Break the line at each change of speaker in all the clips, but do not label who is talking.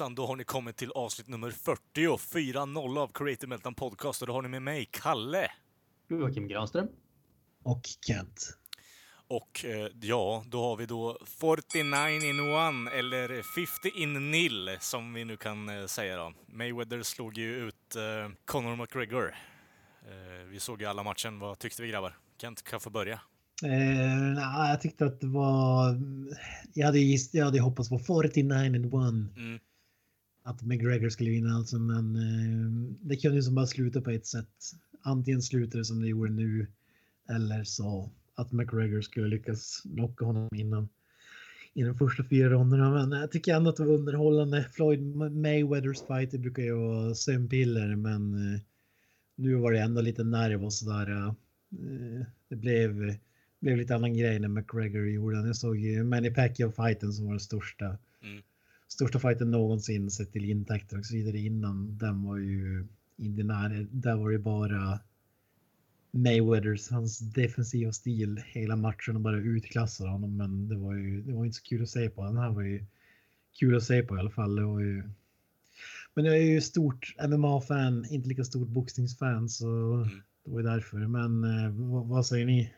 Jajamensan, då har ni kommit till avsnitt nummer 40, 4-0 av Creative Meltdown Podcast och då har ni med mig, Kalle.
Joakim Granström.
Och Kent.
Och eh, ja, då har vi då 49 in one, eller 50 in nil, som vi nu kan eh, säga då. Mayweather slog ju ut eh, Conor McGregor. Eh, vi såg ju alla matchen. Vad tyckte vi grabbar? Kent kan få börja.
Eh, nah, jag tyckte att det var... Jag hade, jag hade hoppats på 49 and 1.
Mm.
Att McGregor skulle vinna alltså, men eh, det kunde ju som bara sluta på ett sätt. Antingen slutar det som det gjorde nu eller så att McGregor skulle lyckas knocka honom innan i de första fyra ronderna. Men jag tycker ändå att det var underhållande. Floyd Mayweathers fight, brukar ju vara sömnpiller, men eh, nu var det ändå lite nerv och sådär. Eh, det blev, blev lite annan grej när McGregor gjorde den. Jag såg ju Manny Pacquiao-fighten som var den största.
Mm.
Största fighten någonsin sett till intäkter och så vidare innan. Den var ju inte nära. Där var det bara Mayweathers, hans defensiva stil hela matchen och bara utklassade honom. Men det var ju det var inte så kul att se på. Den här var ju kul att se på i alla fall. Det var ju... Men jag är ju stort MMA-fan, inte lika stort boxningsfan så
Mm.
det var ju därför. Men eh, vad, vad säger ni?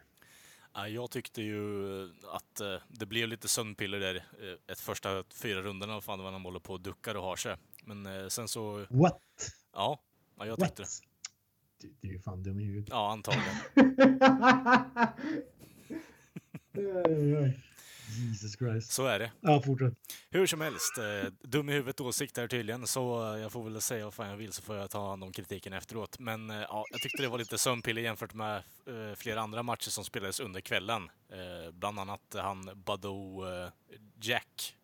Ja, Jag tyckte ju att eh, det blev lite sömnpiller där eh, ett första fyra rundorna, vad fan det när de håller på och duckar och har sig. Men eh, sen så,
What?
ja, ja jag tyckte det.
What? Du, du är ju fan dum i huvudet.
Ja, antagligen.
Jesus Christ.
Så är det.
Ja, fortsätt.
Hur som helst, eh, dum i huvudet åsikt här tydligen, så jag får väl säga vad fan jag vill så får jag ta hand om kritiken efteråt. Men eh, ja, jag tyckte det var lite sömnpiller jämfört med eh, flera andra matcher som spelades under kvällen. Eh, bland annat han Badou eh, Jack.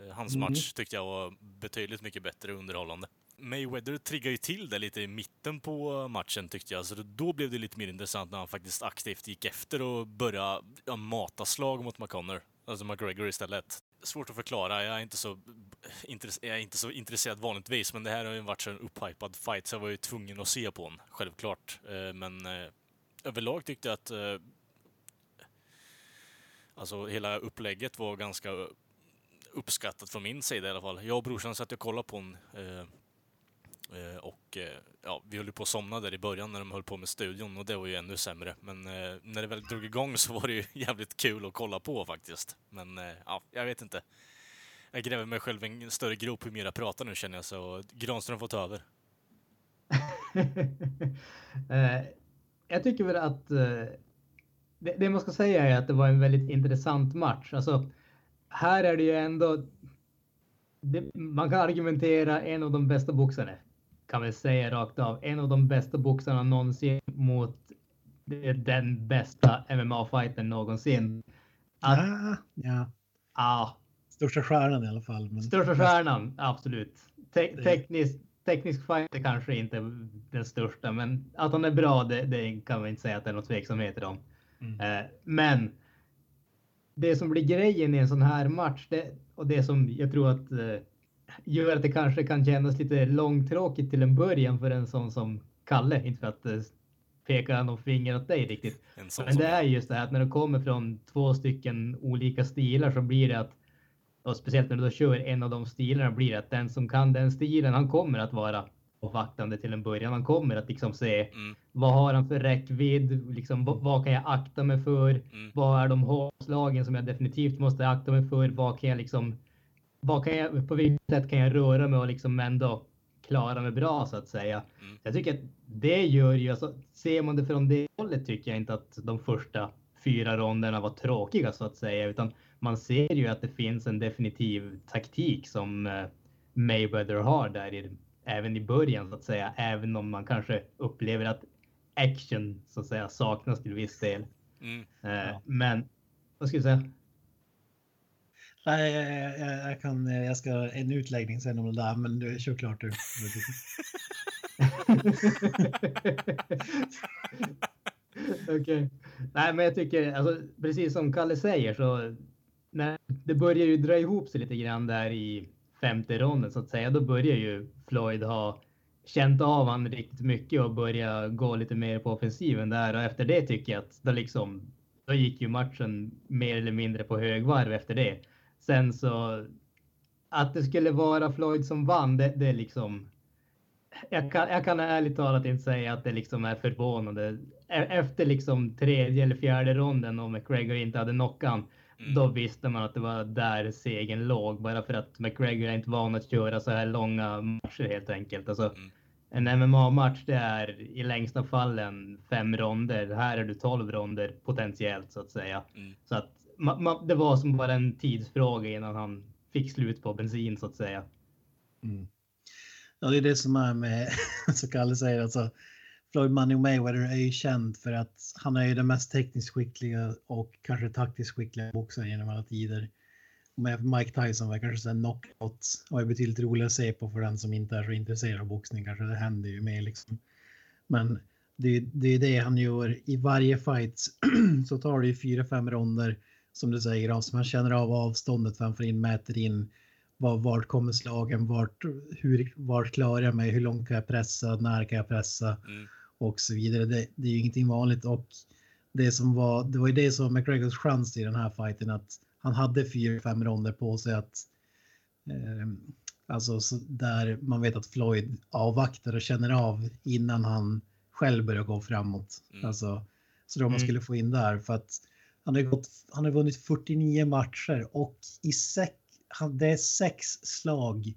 Eh, hans
Mm.
match tyckte jag var betydligt mycket bättre och underhållande. Mayweather triggade ju till det lite i mitten på matchen tyckte jag, så då blev det lite mer intressant när han faktiskt aktivt gick efter och började ja, mata slag mot McConnor, alltså McGregor istället. Svårt att förklara, jag är inte så, jag är inte så intresserad vanligtvis, men det här har ju varit så en upphypad fight så jag var ju tvungen att se på den, självklart. Eh, men eh, överlag tyckte jag att eh, alltså hela upplägget var ganska uppskattat från min sida i alla fall. Jag och brorsan satt och kollade på den Eh, och eh, ja, vi höll ju på att somna där i början när de höll på med studion och det var ju ännu sämre. Men eh, när det väl drog igång så var det ju jävligt kul att kolla på faktiskt. Men eh, ja, jag vet inte. Jag gräver mig själv i en större grop hur mer jag pratar nu känner jag så Granström får ta över.
Eh, jag tycker väl att eh, det, det man ska säga är att det var en väldigt intressant match. Alltså, här är det ju ändå. Det, man kan argumentera en av de bästa boxarna kan vi säga rakt av. En av de bästa boxarna någonsin mot den bästa MMA-fighten någonsin. Att,
Ja, ja.
ah,
Största stjärnan i alla fall. Men
Största stjärnan, absolut. Te
Det-
teknisk, teknisk fight är kanske inte den största, men att han är bra, det, det kan man inte säga att det är något tveksamheter om.
Mm.
Eh, men det som blir grejen i en sån här match det, och det som jag tror att eh, gör att det kanske kan kännas lite långtråkigt till en början för en sån som Kalle, inte för att eh, peka någon finger åt dig riktigt. Men
som
det är just det här att när det kommer från två stycken olika stilar så blir det att och speciellt när du då kör en av de stilarna blir det att den som kan den stilen, han kommer att vara avvaktande till en början. Han kommer att liksom se
Mm,
vad har han för räckvidd? Liksom, vad, vad kan jag akta mig för?
mm,
Vad är de hårslagen som jag definitivt måste akta mig för? Vad kan jag liksom? Vad kan jag, på vilket sätt kan jag röra mig och liksom ändå klara mig bra så att säga?
Mm.
Jag tycker att det gör ju, alltså, ser man det från det hållet tycker jag inte att de första fyra ronderna var tråkiga så att säga, utan man ser ju att det finns en definitiv taktik som eh, Mayweather har där i, även i början så att säga, även om man kanske upplever att action så att säga saknas till viss del.
mm.
Eh,
Ja.
Men vad ska jag säga?
Nej, jag, jag, jag, kan, jag ska en utläggning sen om det där, men du kör klart du.
Okej. Okay. Nej, men jag tycker alltså, precis som Kalle säger så när det börjar ju dra ihop sig lite grann där i femte ronden så att säga. Då börjar ju Floyd ha känt av han riktigt mycket och börja gå lite mer på offensiven där och efter det tycker jag att då liksom då gick ju matchen mer eller mindre på högvarv efter det. Sen så att det skulle vara Floyd som vann, det, det är liksom. Jag kan, jag kan ärligt talat inte säga att det liksom är förvånande. E, efter liksom tredje eller fjärde ronden och McGregor inte hade knockan, mm. då visste man att det var där segern låg. Bara för att McGregor är inte van att köra så här långa matcher helt enkelt. Alltså, mm. En MMA-match det är i längsta fallen fem ronder. Här är du tolv ronder potentiellt så att säga. Mm. Så att det var som bara en tidsfråga innan han fick slut på bensin så att säga.
Mm. Ja, det är det som är med, så Kalle säger, alltså Floyd Money Mayweather är ju känd för att han är ju den mest tekniskt skickliga och kanske taktiskt skickliga boxaren genom alla tider. Med Mike Tyson var kanske en knockout och är betydligt roligare att se på för den som inte är så intresserad av boxning kanske. Det händer ju mer liksom. Men det, det är det han gör i varje fight så tar det ju fyra, fem ronder som du säger, alltså man känner av avståndet framför in, mäter in var, vart kommer slagen, vart, hur, vart klarar jag mig, hur långt kan jag pressa, när kan jag pressa mm. och så vidare. Det, det är ju ingenting vanligt och det som var, det var ju det som var McGregors chans i den här fighten att han hade fyra, fem ronder på sig att eh, alltså där man vet att Floyd avvaktar och känner av innan han själv börjar gå framåt. Mm. Alltså, så då man mm. skulle få in där för att han har, gått, han har vunnit 49 matcher och i sex, det är sex slag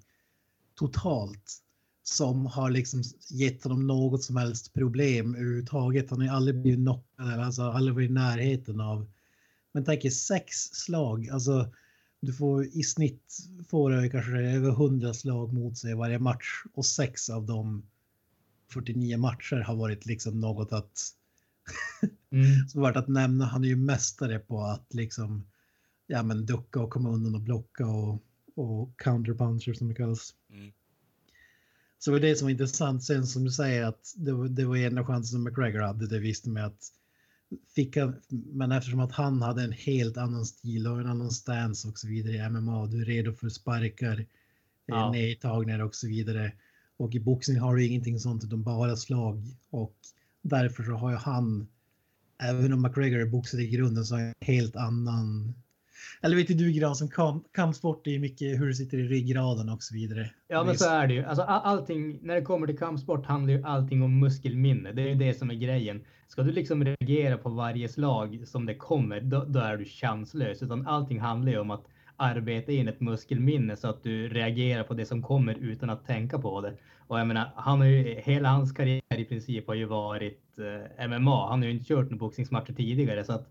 totalt som har liksom gett honom något som helst problem överhuvudtaget. Han har aldrig blivit knockad, alltså aldrig varit i närheten av. Men tänk er sex slag, alltså du får i snitt får du kanske över 100 slag mot sig varje match och sex av de 49 matcher har varit liksom något att Mm. Som varit att nämna, han är ju mästare på att liksom ja, men ducka och komma undan och blocka och, och counterpuncher som det kallas. Mm. Så det var det som var intressant. Sen som du säger att det var, det var enda chansen som McGregor hade, det visste man att fick han, men eftersom att han hade en helt annan stil och en annan stance och så vidare i MMA, du är redo för sparkar, ja. nedtagningar och så vidare. Och i boxning har du ingenting sånt utan bara slag och därför så har ju han, även om McGregor är boxare i grunden, så har en helt annan eller vet du Gran som kamp, kampsport är mycket hur det sitter i ryggraden och så vidare.
Ja, men så är det ju. Alltså, allting, när det kommer till kampsport handlar ju allting om muskelminne. Det är ju det som är grejen. Ska du liksom reagera på varje slag som det kommer, då, då är du chanslös. Utan allting handlar ju om att arbeta in ett muskelminne så att du reagerar på det som kommer utan att tänka på det. Och jag menar, han har ju, hela hans karriär i princip har ju varit eh, MMA. Han har ju inte kört några boxningsmatcher tidigare så att,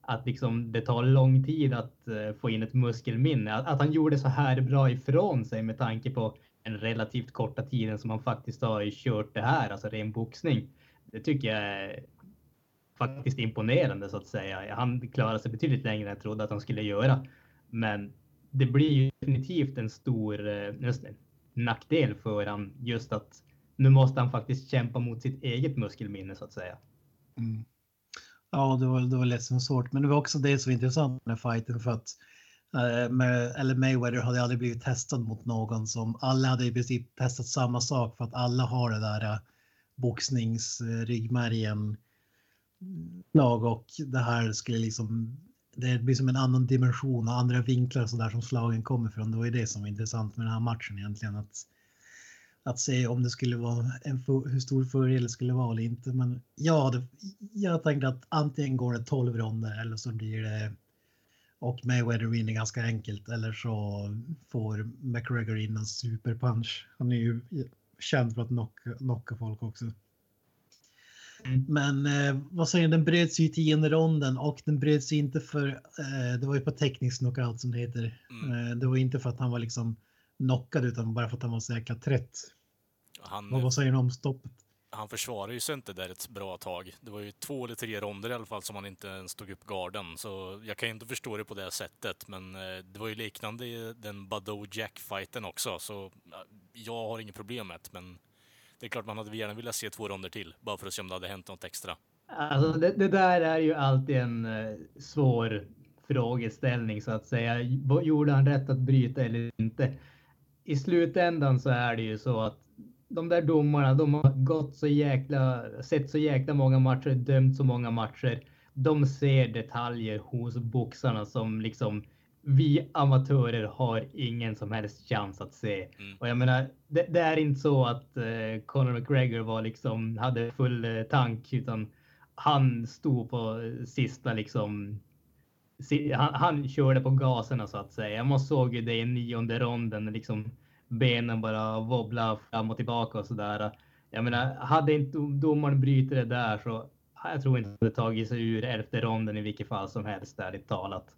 att liksom det tar lång tid att eh, få in ett muskelminne. Att, att, han gjorde så här bra ifrån sig med tanke på den relativt korta tiden som han faktiskt har kört det här, alltså ren boxning. Det tycker jag är faktiskt imponerande så att säga. Han klarade sig betydligt längre än jag trodde att han skulle göra. Men det blir ju definitivt en stor eh, nackdel för han just att nu måste han faktiskt kämpa mot sitt eget muskelminne så att säga.
Mm. Ja, det var, det var ledsen svårt, men det var också det som var intressant med fighten för att eh, med, eller Mayweather hade aldrig blivit testad mot någon som alla hade i princip testat samma sak för att alla har det där eh, boxningsryggmärgen eh, lag mm, och det här skulle liksom det blir som en annan dimension och andra vinklar så där som slagen kommer från. Det var ju det som var intressant med den här matchen egentligen. Att, att se om det skulle vara en för, hur stor fördel det skulle vara eller inte. Men ja, det, jag tänkte att antingen går det 12 ronder eller så blir det och Mayweather vinner ganska enkelt eller så får McGregor in en superpunch. Han är ju känd för att knocka, knocka folk också. Mm. Men eh, vad säger den bröts ju i tionde ronden och den bröts inte för, eh, det var ju på teknisk knockout som det heter. Mm. Eh, det var inte för att han var liksom knockad utan bara för att han var så jäkla trött. Han, och vad säger du om stoppet?
han försvarar ju sig inte där ett bra tag. Det var ju två eller tre ronder i alla fall som han inte ens tog upp garden. Så jag kan ju inte förstå det på det sättet. Men eh, det var ju liknande i den Badou Jack-fighten också. Så jag har inget problem med det. Men det är klart man hade gärna velat se två ronder till. Bara för att se om det hade hänt något extra.
Alltså det, det där är ju alltid en uh, svår frågeställning så att säga. Gjorde han rätt att bryta eller inte? I slutändan så är det ju så att de där domarna, de har gått så jäkla, sett så jäkla många matcher, dömt så många matcher. De ser detaljer hos boxarna som liksom vi amatörer har ingen som helst chans att se. Mm. Och jag menar, det, det, är inte så att uh, Conor McGregor var liksom, hade full uh, tank, utan han stod på sista liksom han, han körde på gaserna så att säga. Man såg ju det i nionde ronden, liksom benen bara wobbla fram och tillbaka och sådär. Jag menar, hade inte domaren brutit det där så jag tror inte det tagit sig ur elfte ronden i vilket fall som helst, ärligt talat.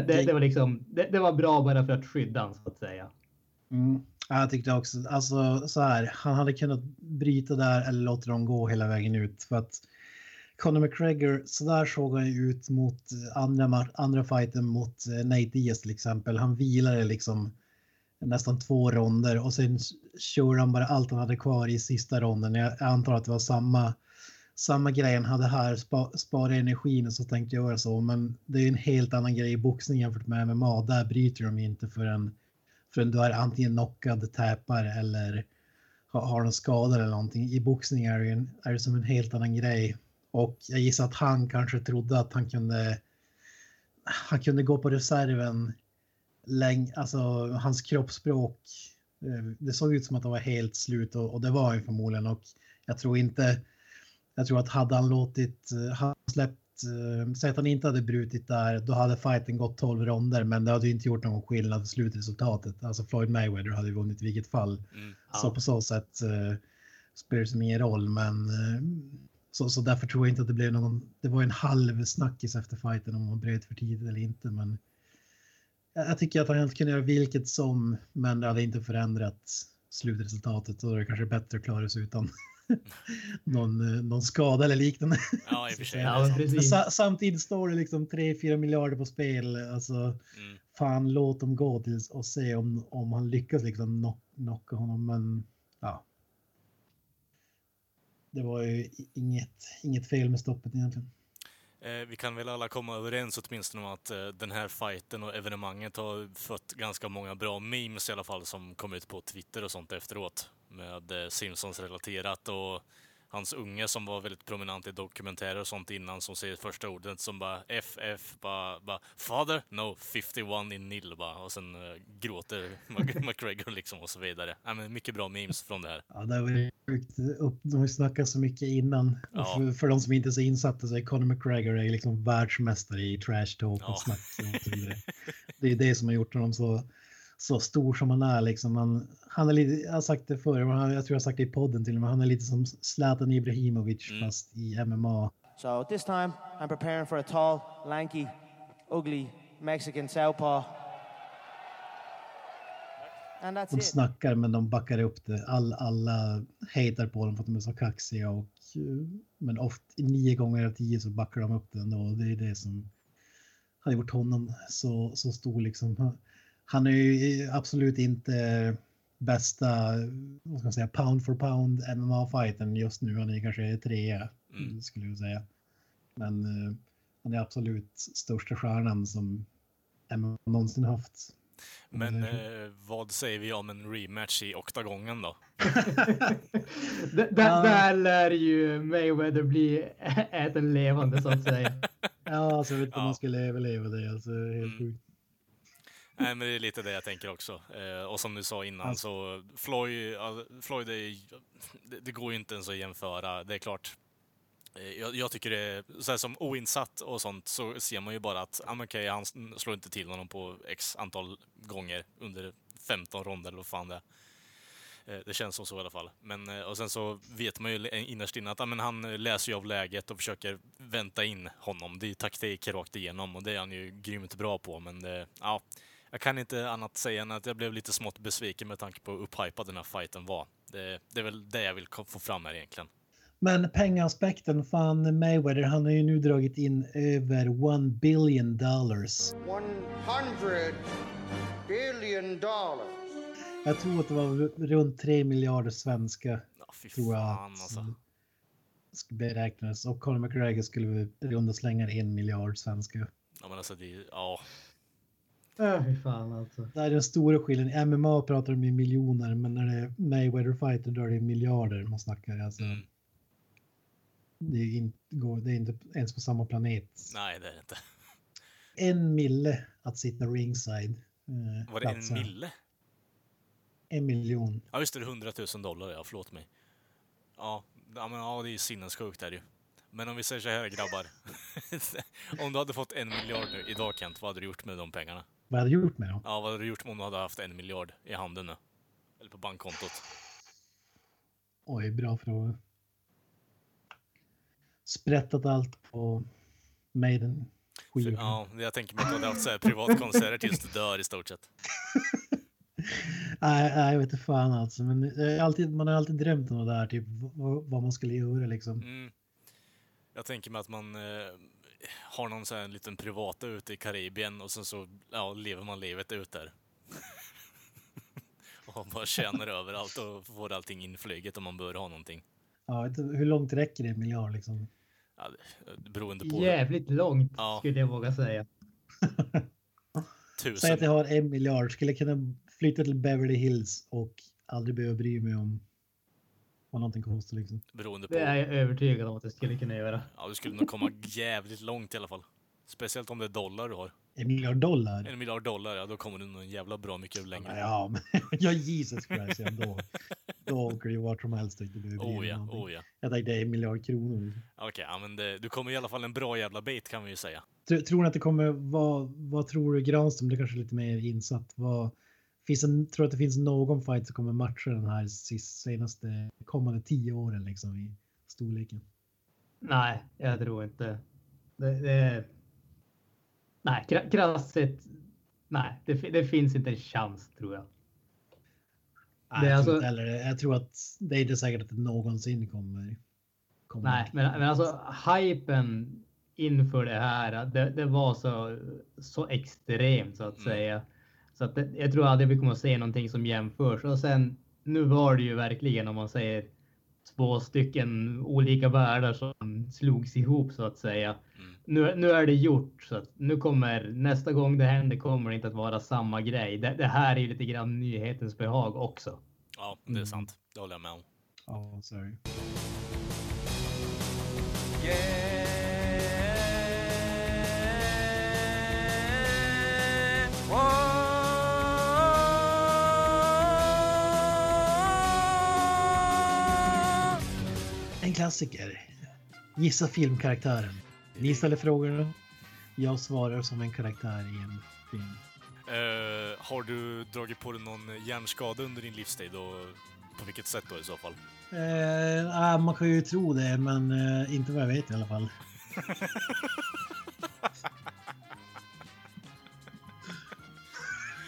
Det, det, det var liksom, det, det, var bra bara för att skydda honom så att säga.
Mm. Jag tyckte också, alltså så här, han hade kunnat bryta där eller låta dem gå hela vägen ut för att Conor McGregor, så där såg han ut mot andra, andra fighten mot eh, Nate Diaz till exempel. Han vilade liksom nästan två ronder och sen körde han bara allt han hade kvar i sista ronden. Jag antar att det var samma, samma grej han hade här, spa, spara energin och så tänkte jag göra så. Men det är en helt annan grej i boxning jämfört med MMA. Där bryter de inte förrän, förrän du är antingen knockad, täpar eller har, har någon skada eller någonting. I boxning är det, en, är det som en helt annan grej. Och jag gissar att han kanske trodde att han kunde han kunde gå på reserven länge, alltså hans kroppsspråk. Eh, det såg ut som att han var helt slut och, och det var han förmodligen och jag tror inte. Jag tror att hade han låtit, eh, han släppt, eh, säg att han inte hade brutit där, då hade fighten gått 12 ronder, men det hade inte gjort någon skillnad för slutresultatet. Alltså Floyd Mayweather hade vunnit i vilket fall. Mm, ja. Så på så sätt uh, spelar det som ingen roll, men uh, så, så därför tror jag inte att det blev någon. Det var en halv snackis efter fighten om han bröt för tidigt eller inte, men jag tycker att han inte kunde göra vilket som, men det hade inte förändrat slutresultatet och då är det kanske bättre att klara sig utan någon, någon skada eller liknande.
Ja, i och för sig.
Ja, samtidigt står det liksom 3-4 miljarder på spel. Alltså, mm. Fan, låt dem gå tills och se om, om han lyckas liksom knocka honom. Men ja. Det var ju inget, inget fel med stoppet egentligen.
Eh, vi kan väl alla komma överens åtminstone om att eh, den här fighten och evenemanget har fått ganska många bra memes i alla fall som kom ut på Twitter och sånt efteråt med eh, Simpsons relaterat och hans unge som var väldigt prominent i dokumentärer och sånt innan som säger första ordet som bara FF, bara, bara Father? No, 51 in nil bara. Och sen uh, gråter McGregor liksom och så vidare. Ja, men mycket bra memes från det här.
Ja, det var sjukt. De har snackat så mycket innan. Ja. För, för de som inte är så insatta så är Conor McGregor är liksom världsmästare i trash talk och ja. snack. Och det är det som har gjort honom så så stor som han är. Liksom. Han, han är lite, jag har sagt det förr, jag tror jag har sagt det i podden till och med, han är lite som Zlatan Ibrahimovic mm. fast i MMA.
So this time I'm preparing for a tall, lanky, ugly Mexican southpaw.
And that's de it. snackar men de backar upp det. All, alla hatar på dem för att de är så kaxiga och men ofta nio gånger av tio så backar de upp det ändå. Det är det som har gjort honom så, så stor liksom han är ju absolut inte bästa, vad ska man säga, pound for pound MMA-fighten just nu. Han är kanske trea, mm. skulle jag säga. Men uh, han är absolut största stjärnan som MMA någonsin haft.
Men eh, vad säger vi om en rematch i oktagongen då?
där, där lär ju Mayweather bli äten levande så att säga.
ja, alltså jag vet inte om han skulle överleva det. Alltså, helt mm. sjukt.
Nej, men det är lite det jag tänker också. Eh, och som du sa innan alltså. så Floyd, Floyd är, det, det, går ju inte ens att jämföra. Det är klart. Eh, jag, jag, tycker det är, så som oinsatt och sånt så ser man ju bara att, ah, okay, han slår inte till honom på x antal gånger under 15 ronder eller vad fan det är. Eh, det känns som så i alla fall. Men, och sen så vet man ju innerst inne att ja, men han läser ju av läget och försöker vänta in honom. Det är taktik rakt igenom och det är han ju grymt bra på. Men det, ja, Jag kan inte annat säga än att jag blev lite smått besviken med tanke på hur upphypad den här fighten var. Det, det är väl det jag vill få fram här egentligen.
Men pengaspekten, fan Mayweather, han har ju nu dragit in över one billion dollars.
100 billion dollars.
Jag tror att det var runt 3 miljarder svenska.
Ja, fy
Tror jag
fan
att
alltså.
ska beräknas. Och Conor McGregor skulle runda slängar en miljard svenska.
Ja, men alltså det, ja,
Äh, fy fan alltså.
Det är den stora skillnaden. I MMA pratar de i miljoner, men när det är Mayweather fighter då är det miljarder man snackar. Alltså,
Mm.
det, är inte, går- det är inte ens på samma planet.
nej det är det inte.
En mille att sitta ringside. eh,
Var det en
platsen.
mille?
En miljon.
Ja just det, det är 100 000 dollar ja, förlåt mig. Ja, ja, men, ja det är sinnessjukt där ju. Men om vi säger så här grabbar. om du hade fått en miljard nu idag Kent, vad hade du gjort med de pengarna?
Vad hade jag gjort med dem?
Ja, vad hade du gjort om du hade haft en miljard i handen nu? Eller på bankkontot?
Oj, bra fråga. Sprättat allt på Maiden. skivan.
Ja, jag tänker mig att du hade haft så här privatkonserter tills du dör i stort sett.
Nej, nej, jag vet inte fan alltså. Men alltid, man har alltid drömt om det där, typ vad, vad man skulle göra liksom.
Mm. Jag tänker mig att man eh, har någon sån här liten privata ute i Karibien och sen så ja, lever man livet ut där. och bara tjänar överallt och får allting inflyget om man bör ha någonting.
Ja, hur långt räcker det en miljard liksom?
Ja, det- beroende på
Jävligt långt
Ja.
skulle jag våga säga.
tusen.
Säg att jag har en miljard, skulle jag kunna flytta till Beverly Hills och aldrig behöva bry mig om vad någonting kostar liksom.
Beroende på.
Det är jag övertygad om att jag skulle kunna göra.
Ja, du skulle nog komma jävligt långt i alla fall. Speciellt om det är dollar du har.
En miljard dollar?
En miljard dollar, ja då kommer du nog en jävla bra mycket längre.
Ja, men ja, Jesus Christ, ja, då, då åker det ju vart som helst. mig
Oh ja,
någonting.
oh ja.
Jag tänkte en miljard kronor.
Okej, ja men det, du kommer i alla fall en bra jävla bit kan vi ju säga.
Tror, tror ni att det kommer vara, vad tror du Granström, det är kanske är lite mer insatt, vad, finns en, tror att det finns någon fight som kommer matcha den här sist, senaste kommande tio åren liksom i storleken?
Nej, jag tror inte. Det, det, nej, kra- krasst sett. Nej, det, det finns inte en chans tror jag.
Nej,
Det är
jag, tror
alltså-
inte heller, jag tror att det är inte säkert att det någonsin kommer. kommer
Nej, men, men alltså hypen inför det här, det, det var så, så extremt så att
Mm.
säga. Så att det, jag tror aldrig vi kommer att se någonting som jämförs. Och sen, nu var det ju verkligen om man säger två stycken olika världar som slogs ihop så att säga.
Mm.
Nu, nu är det gjort så att nu kommer nästa gång det händer kommer det inte att vara samma grej. Det, det här är ju lite grann nyhetens behag också.
Ja, det är
Mm.
sant. Det håller jag med om.
Ja, sorry. En klassiker. Gissa filmkaraktären. Ni ställer frågorna. Jag svarar som en karaktär i en film.
Eh, har du dragit på dig någon hjärnskada under din livstid och på vilket sätt då i så fall?
Ah, man kan ju tro det, men eh, inte vad jag vet i alla fall.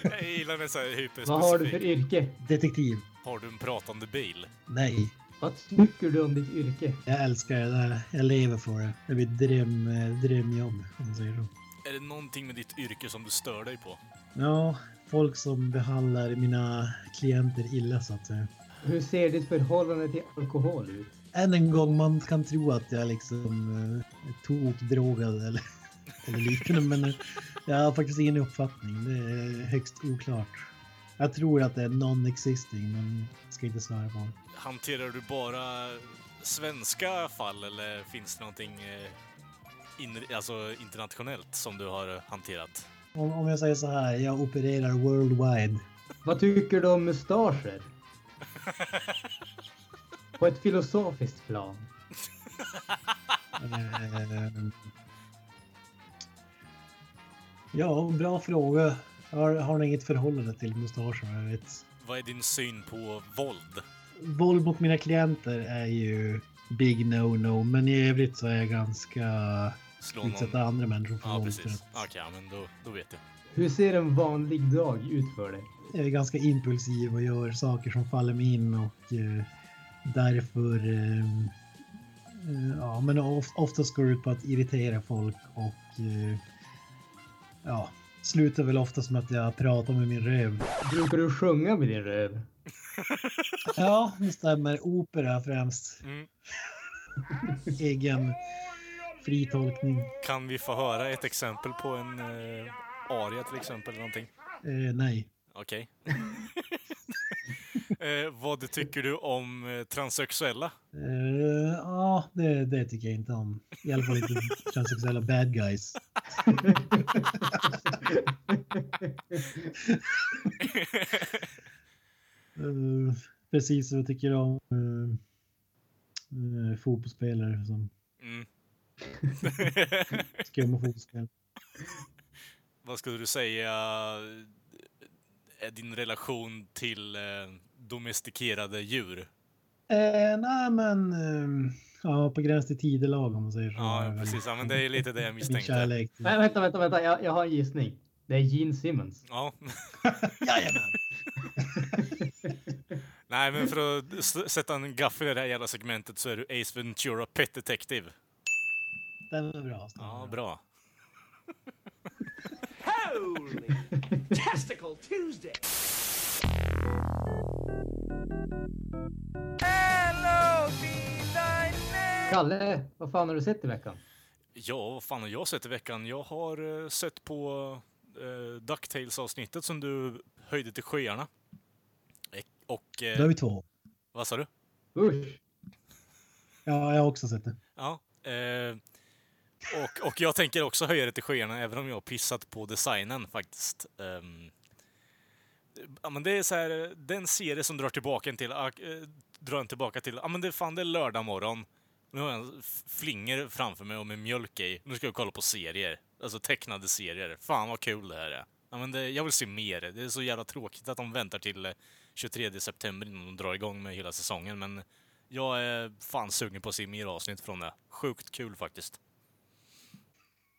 Jag gillar det så här hyperspecifikt.
Vad har du för yrke?
Detektiv.
Har du en pratande bil?
Nej,
Vad tycker du om ditt yrke?
jag älskar det där. Jag lever för det. Det blir ett dröm, eh, drömjobb, om man säger så.
Är det någonting med ditt yrke som du stör dig på?
Ja, folk som behandlar mina klienter illa så att säga.
Hur ser ditt förhållande till alkohol ut?
Än en gång, man kan tro att jag liksom eh, är tokdrogad eller, eller liknande, men eh, jag har faktiskt ingen uppfattning. Det är högst oklart. Jag tror att det är non-existing, men jag ska inte svära på det.
Hanterar du bara svenska fall eller finns det någonting eh, in, alltså internationellt som du har hanterat?
Om, om jag säger så här, jag opererar worldwide.
Vad tycker du om mustascher? På ett filosofiskt plan.
Eh, Ja, bra fråga. Har, har ni inget förhållande till mustascher? Jag vet.
Vad är din syn på våld?
Våld mot mina klienter är ju big no-no, men i övrigt så är jag ganska
Slå någon...
Utsätta andra människor för
Ja,
våld.
precis. Okej, ja, men då, då vet jag.
Hur ser en vanlig dag ut för dig?
Jag är ganska impulsiv och gör saker som faller mig in och eh, därför eh, eh, ja, men of, oftast går det ut på att irritera folk och eh, ja, slutar väl oftast med att jag pratar med min röv.
Brukar du sjunga med din röv?
Ja, det stämmer. Opera främst.
Mm.
Egen fritolkning.
Kan vi få höra ett exempel på en eh, aria till exempel? eller Någonting?
Eh, nej.
Okej. eh, vad tycker du om eh, transsexuella?
Eh, ja, det, det tycker jag inte om. I alla fall inte transsexuella bad guys. Eh, precis som jag tycker om uh, uh, fotbollsspelare som
Mm.
skumma fotbollsspelare.
Vad skulle du säga är din relation till domestikerade djur?
Eh, nej, men eh, ja, på gräns till tidelag om man säger så.
Ja, precis. Ja, men det är lite det jag misstänkte.
Nej, vänta, vänta, vänta. Jag, jag har en gissning. Det är Gene Simmons.
Ja.
Jajamän!
Nej, men för att sätta en gaffel i det här jävla segmentet så är du Ace Ventura Pet Detective.
Den är bra. Den
Ja,
bra.
bra.
Holy Testicle Tuesday! Hello!
Kalle, vad fan har du sett i veckan?
Ja, vad fan har jag sett i veckan? Jag har eh, sett på eh, Ducktails-avsnittet som du höjde till skyarna. Eh, Och...
Då
Eh,
är vi två.
vad sa du?
Usch!
Ja, jag har också sett det.
Ja. Eh, och, och jag tänker också höja det till skyarna, även om jag har pissat på designen faktiskt. Ehm, ja, men det är så här, den serie som drar tillbaka en till, äh, drar en tillbaka till, ja men det, är fan det är lördag morgon. Nu har jag en flinger framför mig och med mjölk i. Nu ska jag kolla på serier. Alltså tecknade serier. Fan vad kul det här är. Ja, men det, jag vill se mer. Det är så jävla tråkigt att de väntar till eh, 23 september innan de drar igång med hela säsongen. Men jag är fan sugen på att se mer avsnitt från det. Sjukt kul faktiskt.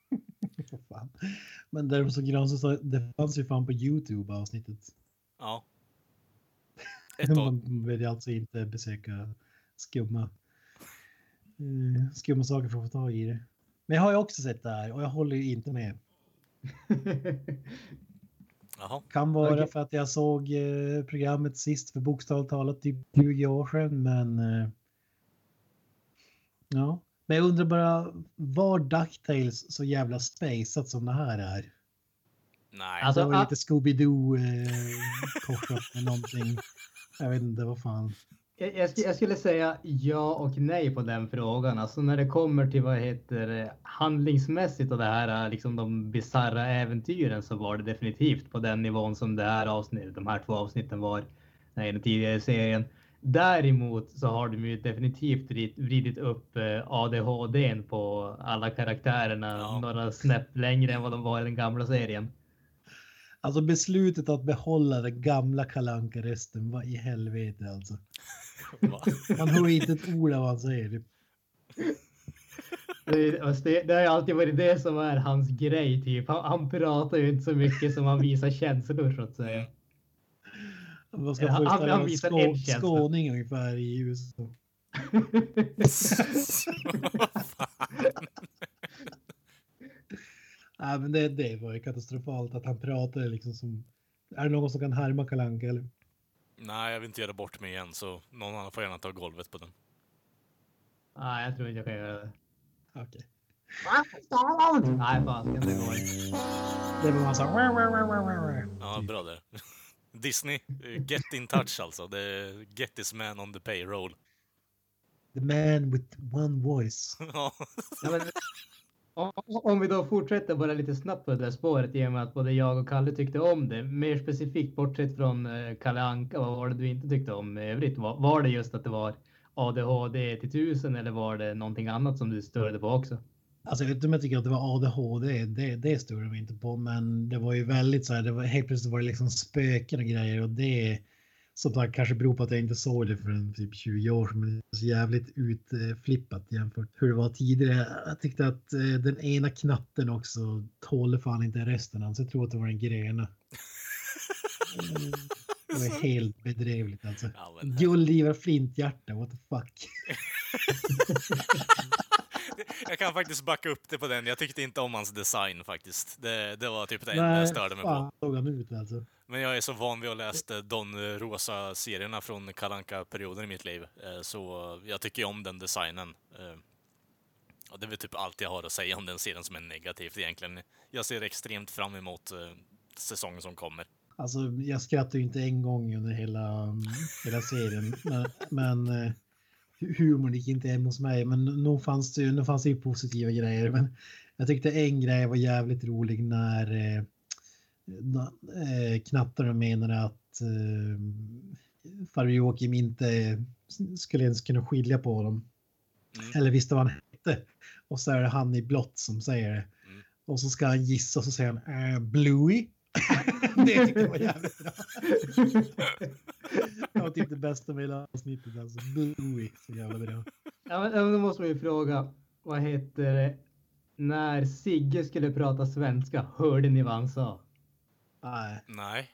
Fan. Men däremot så grann så det fanns ju fan på Youtube avsnittet.
Ja. Ett
Man vill alltså inte besöka skumma, eh, skumma saker för att få tag i det. Men jag har ju också sett det här och jag håller ju inte med.
jaha.
Kan vara
Okej.
för att jag såg eh, programmet sist för bokstavligt talat typ 20 år sedan, men. Eh, ja, men jag undrar bara var Ducktails så jävla spaceat som det här är?
Nej.
Alltså,
det var lite Scooby-Doo eh, korsat med någonting. Jag vet inte vad fan.
Jag, jag, sk- jag skulle säga ja och nej på den frågan. Alltså när det kommer till vad heter handlingsmässigt och det här liksom de bisarra äventyren så var det definitivt på den nivån som det här avsnittet, de här två avsnitten var i den tidigare serien. Däremot så har de ju definitivt vrid- vridit upp eh, ADHDn på alla karaktärerna
Ja.
några snäpp längre än vad de var i den gamla serien.
Alltså beslutet att behålla den gamla kalanka rösten vad i helvete alltså.
Va?
Man hör inte ett ord av vad han säger.
Det, alltså det, det har alltid varit det som är hans grej typ. Han, han pratar ju inte så mycket som han visar känslor så att säga.
Vad ska
han- han
en
visar
skå,
en känsla.
skåning ungefär i USA. Nej, men det, det var ju katastrofalt att han pratade liksom som... Är det någon som kan härma kalanka eller?
Nej, jag vill inte göra bort mig igen, så någon annan får gärna ta golvet på den.
Nej, jag tror inte jag kan göra det.
Okej.
Nej, fan, det går inte.
Det var massa...
Ja, bra där. Disney, get in touch alltså. Det är get this man on the payroll.
The man with one voice.
Ja.
Ja, men, om- vi då fortsätter bara lite snabbt på det där spåret i och med att både jag och Kalle tyckte om det. Mer specifikt bortsett från eh, Kalle Anka, vad var det du inte tyckte om i övrigt? Var, var det just att det var ADHD till tusen eller var det någonting annat som du störde på också?
Alltså jag vet inte om jag tycker att det var ADHD, det, det störde de inte på, men det var ju väldigt så här, det var helt plötsligt var det liksom spöken och grejer och det som sagt kanske beror på att jag inte såg det för en typ 20 år sedan. Men det är så jävligt utflippat jämfört med hur det var tidigare. Jag tyckte att eh, den ena knatten också tålde fan inte resten. Alltså jag tror att det var en grena. Mm, Det var helt bedrövligt alltså.
Ja,
flinthjärta, what the fuck.
Jag kan faktiskt backa upp det på den. Jag tyckte inte om hans design faktiskt. Det, det var typ det enda jag störde mig på.
såg han ut alltså.
Men jag är så van vid att läsa eh, de rosa-serierna från kalanka perioden i mitt liv. Eh, så jag tycker ju om den designen. Eh, och det är väl typ allt jag har att säga om den serien som är negativt egentligen. Jag ser extremt fram emot säsongen som kommer.
Alltså, jag skrattade ju inte en gång under hela, mm, hela serien. Men, men humorn gick inte hem hos mig. Men nog fanns det, ju- nog fanns det ju positiva grejer. Men jag tyckte en grej var jävligt rolig när eh, na- eh, knattarna menade att eh, farbror Joakim inte skulle ens kunna skilja på dem.
Mm.
Eller visste vad han hette. Och så är det han i blått som säger det.
Mm.
Och så ska han gissa och så säger han äh, Bluey. det tyckte jag var jävligt bra. det var typ det bästa med hela avsnittet. Alltså. Bluey, så jävla bra.
Ja, men, men då måste man ju fråga, vad heter det? När Sigge skulle prata svenska, hörde ni vad han sa?
Nej,
Nej.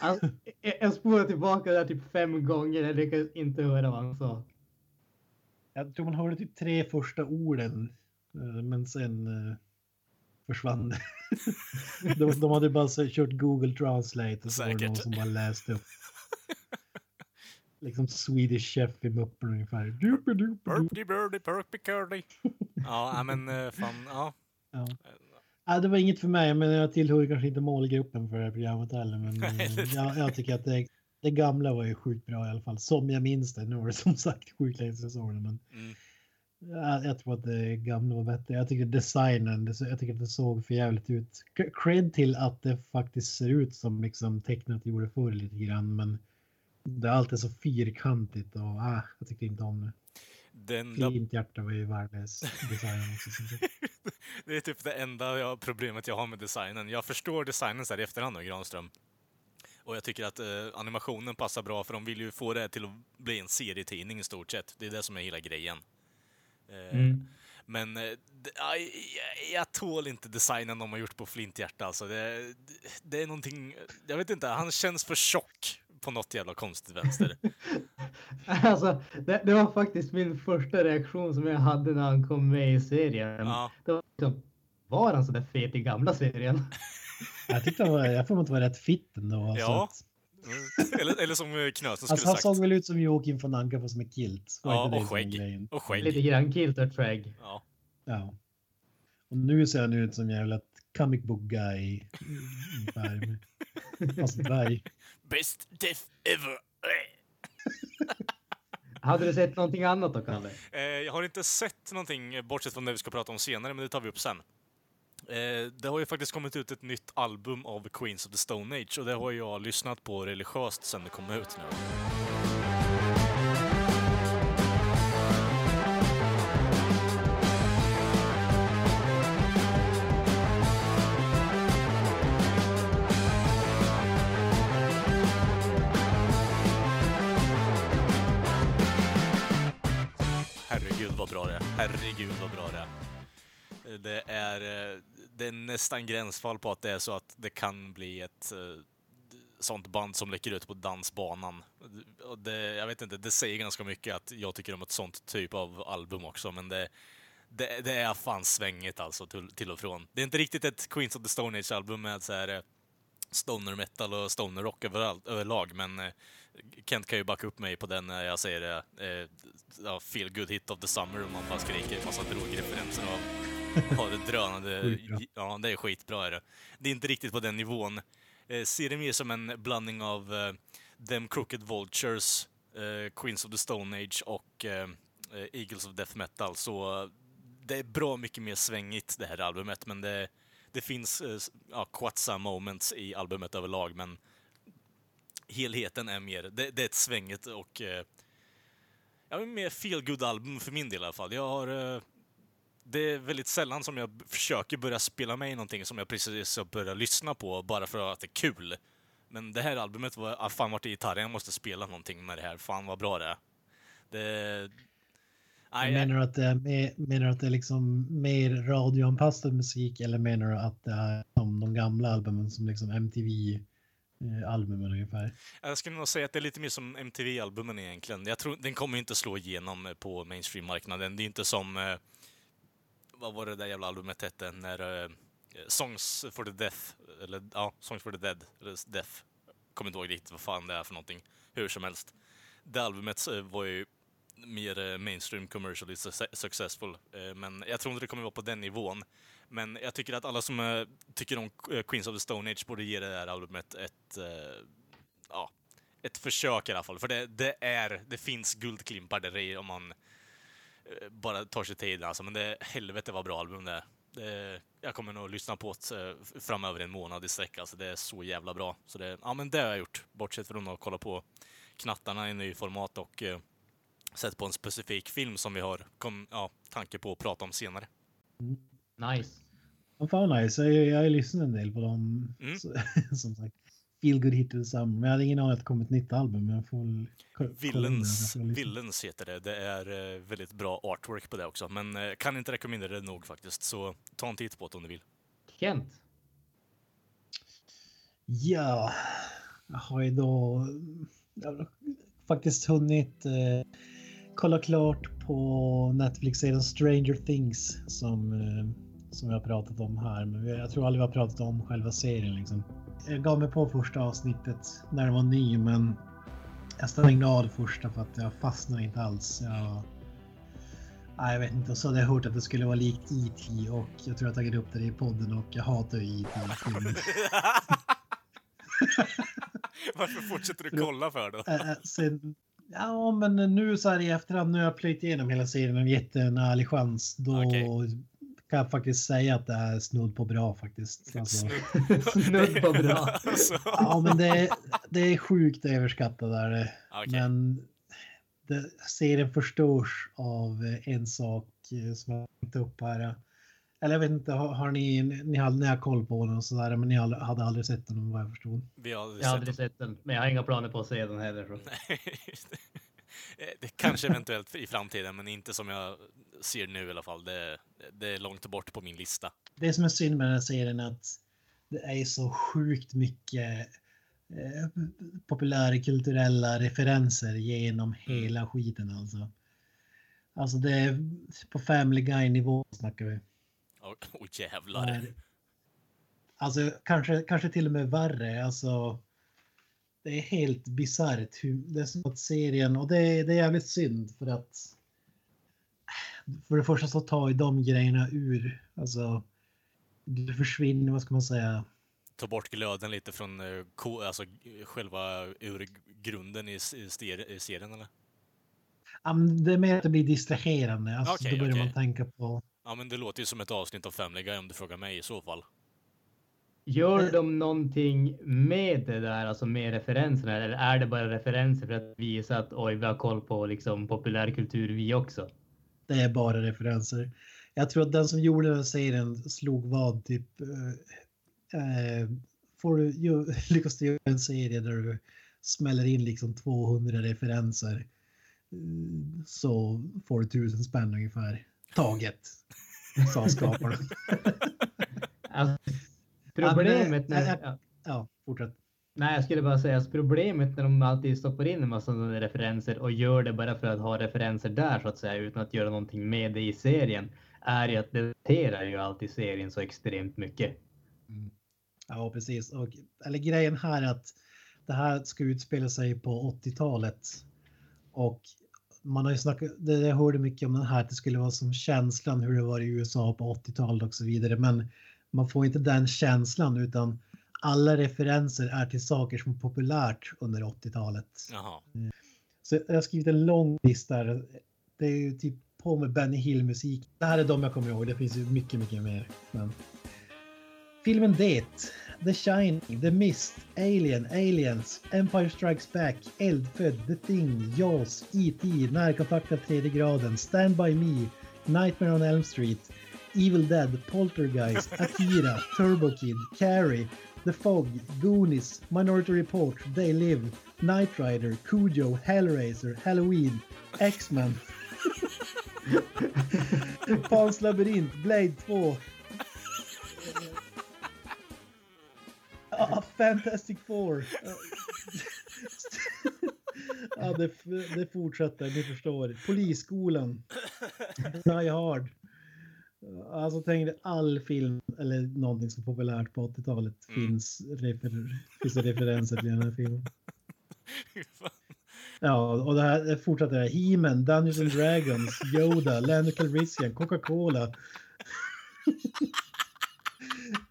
Alltså, jag, jag spolade tillbaka där typ fem gånger, jag lyckades inte höra vad han sa.
jag tror man hörde typ tre första orden. eh, Men sen eh, försvann det. de, de hade bara så, kört Google Translate och så var det
Säkert.
någon som bara läste upp. Liksom Swedish Chef i Muppen ungefär.
Burpty birdie, perky curly. Ja, men eh, fan, ja.
Ja. Ja, det var inget för mig, men jag tillhör kanske inte målgruppen för det här programmet heller. Men eh, jag, jag tycker att det, det gamla var ju sjukt bra i alla fall. Som jag minns det. Nu var det som sagt sjukt länge sedan men
Mm.
jag, jag tror att det gamla var bättre. Jag tycker designen, det, jag tycker att det såg för jävligt ut. Cred till att det faktiskt ser ut som liksom tecknat gjorde förr lite grann, men det är alltid så fyrkantigt och ah, jag tyckte inte om det.
Den
Fint hjärta var ju världens design också.
det är typ det enda jag, problemet jag har med designen. Jag förstår designen så här i efterhand av Granström. Och jag tycker att eh, animationen passar bra för de vill ju få det till att bli en serietidning i stort sett. Det är det som är hela grejen. Eh,
Mm.
Men eh, jag, jag tål inte designen de har gjort på Flinthjärta alltså. Det, det är någonting, jag vet inte, han känns för tjock på något jävla konstigt vänster.
Alltså, det, det var faktiskt min första reaktion som jag hade när han kom med i serien.
Ja.
Det var, liksom, var han så där fet i gamla serien?
Jag tyckte han var, jag får mig att det var rätt fit ändå. så
Ja.
att-
Mm. Eller, eller som eh, Knösen skulle
Alltså han
sagt.
såg väl ut som Joakim von Anka fast med kilt.
Ja,
inte
och skägg. Och skägg.
Lite grann kilt och skägg.
Ja.
Ja. Och nu ser han ut som jävla comic book guy. Fast dvärg.
Best death ever!
Hade du sett någonting annat då, Kalle?
Eh, jag har inte sett någonting, bortsett från det vi ska prata om senare, men det tar vi upp sen. Eh, det har ju faktiskt kommit ut ett nytt album av Queens of the Stone Age och det har jag lyssnat på religiöst sen det kom ut nu. Herregud vad bra det är. Herregud vad bra det är. Det är, eh, det är nästan gränsfall på att det är så att det kan bli ett eh, sånt band som läcker ut på dansbanan. Och det, jag vet inte, det säger ganska mycket att jag tycker om ett sånt typ av album också, men det, det, det är fan svängigt alltså till, till och från. Det är inte riktigt ett Queens of the Stone Age-album med så här eh, stoner metal och stoner rock överallt, överlag, men eh, Kent kan ju backa upp mig på den när jag säger det. Eh, feel good hit of the summer och man bara skriker massa drogreferenser och har det drönande. Ja, det är skitbra är det. Det är inte riktigt på den nivån. Eh, ser det mer som en blandning av eh, Them Crooked Vultures, eh, Queens of the Stone Age och eh, eh, Eagles of Death Metal. Så eh, det är bra mycket mer svängigt det här albumet, men det, det finns eh, ja, quatsa moments i albumet överlag, men helheten är mer, det, det är ett svängigt och eh, ja, mer feel album för min del i alla fall. Jag har, eh, det är väldigt sällan som jag försöker börja spela med i någonting som jag precis har börjat lyssna på bara för att det är kul. Men det här albumet var, ah, fan vart är gitarren? Jag måste spela någonting med det här. Fan vad bra det är. Det... Nej,
menar du att det är, mer, menar att det är liksom mer radioanpassad musik eller menar du att det är som de gamla albumen som liksom albumen, ungefär?
Jag skulle nog säga att det är lite mer som MTV-albumen egentligen. Jag tror den kommer inte slå igenom eh, på mainstream-marknaden. Det är inte som... eh, Vad var det där jävla albumet hette? När... Eh, eh, Songs for the Death, eller ja, Songs for the Dead, eller Death. Kommer inte ihåg riktigt vad fan det är för någonting. Hur som helst. Det albumet eh, var ju mer mainstream commercially successful. Men jag tror inte det kommer vara på den nivån. Men jag tycker att alla som uh, tycker om eh, Queens of the Stone Age borde ge det här albumet ett, uh, ja, ett försök i alla fall. För det, det är, det finns guldklimpar där i om man uh, bara tar sig tid alltså. Men det, helvete vad bra album det är. Det, jag kommer nog lyssna på det framöver en månad i sträck. Alltså det är så jävla bra. Så det, ja men det har jag gjort. Bortsett från att kolla på knattarna i ny format och sett på en specifik film som vi har kom, ja, tanke på att prata om senare. Mm.
Nice.
Ja, fan nice. Jag, jag lyssnat en del på dem.
Mm.
Så, som sagt. Feel good hit. Men jag hade ingen aning att det kom ett nytt album. Men jag får.
Villains. Villains heter det. Det är eh, väldigt bra artwork på det också. Men eh, kan inte rekommendera det nog faktiskt. Så ta en titt på det om du vill.
Kent.
Ja, jag har ju då jag har faktiskt hunnit eh, kolla klart på Netflix-serien Stranger Things som, eh, som jag har pratat om här. Men vi- jag tror aldrig vi har pratat om själva serien liksom. Jag gav mig på första avsnittet när den var ny men jag stängde av det första för att jag fastnade inte alls. Jag, nej, jag vet inte, och så hade jag hört att det skulle vara likt E.T. och jag tror jag tagit upp det i podden och jag hatar ju E E.T.
Varför fortsätter du kolla för då?
Äh, äh, sen, ja, men nu så här i efterhand, nu har jag plöjt igenom hela serien och gett en ärlig chans. Då
Okej.
kan jag faktiskt säga att det är snudd på bra faktiskt. Alltså,
Snudd på bra.
Alltså,
ja, men det, det är sjukt överskattat där.
Okej.
Men det, serien förstörs av en sak eh, som jag inte upp här. Eller jag vet inte, har, har ni, ni, hade, ni har koll på den och sådär, men ni hade, hade aldrig sett den vad jag förstod.
vi har aldrig
Jag har
sett
aldrig sett den, men jag har inga planer på att se den heller. Så.
Nej, just det. Det kanske eventuellt i framtiden, men inte som jag ser nu i alla fall. Det, det är långt bort på min lista.
det som är synd med den här serien är att det är så sjukt mycket eh, populärkulturella referenser genom hela skiten alltså. Alltså det är på Family Guy-nivå snackar vi.
Åh oh, jävlar.
Där- Alltså kanske, kanske till och med värre. Alltså, det är helt bisarrt. Det är som att serien, och det, är- det är jävligt synd för att för det första så tar ju de grejerna ur, alltså det försvinner, vad ska man säga,
Ta bort glöden lite från eh, alltså, själva ur grunden i, i, serien, eller?
Men det är mer att det blir distraherande. Alltså,
Okej,
då börjar
okej.
man tänka på...
Ja, men det låter ju som ett avsnitt av Family Guy om du frågar mig i så fall.
Gör de någonting med det där, alltså med referenserna, eller är det bara referenser för att visa att oj, vi har koll på liksom populärkultur vi också?
Det är bara referenser. Jag tror att den som gjorde den här serien slog vad typ... Eh, eh, får du ju, lyckas du göra en serie där du smäller in liksom 200 referenser eh, så får du tusen spänn ungefär. Taget, sa skaparna.
Alltså, problemet när... Ja.
Ja, fortsätt.
Nej, jag skulle bara säga att problemet när de alltid stoppar in en massa referenser och gör det bara för att ha referenser där så att säga utan att göra någonting med det i serien är ju att det daterar ju alltid serien så extremt mycket.
Ja, precis. Och, eller grejen här är att det här ska utspela sig på 80-talet. Och man har ju snackat, det jag hörde mycket om den här, att det skulle vara som känslan hur det var i USA på 80-talet och så vidare. Men man får inte den känslan utan alla referenser är till saker som är populärt under 80-talet.
Jaha.
Så jag har skrivit en lång lista. här. Det är ju typ på med Benny Hill-musik. Det här är de jag kommer ihåg. Det finns ju mycket, mycket mer. Men... Filmen Det, The Shining, The Mist, Alien, Aliens, Empire Strikes Back, Eldfödd, The Thing, Jaws, E.T., Närkontakt av tredje graden, Stand By Me, Nightmare on Elm Street, Evil Dead, Poltergeist, Akira, Turbo Kid, Carrie, The Fog, Goonies, Minority Report, They Live, Knight Rider, Cujo, Hellraiser, Halloween, X-Men. Pans labyrint, Blade 2. Fantastic Four. ja, det, det fortsätter, ni förstår. Polisskolan. Die Hard. Alltså tänk dig all film eller någonting som är populärt på 80-talet
Mm.
finns, refer, finns referenser till den här filmen. Ja, och det här det fortsätter. He-Man, Dungeons and Dragons, Yoda, Lando Calrissian, Coca-Cola.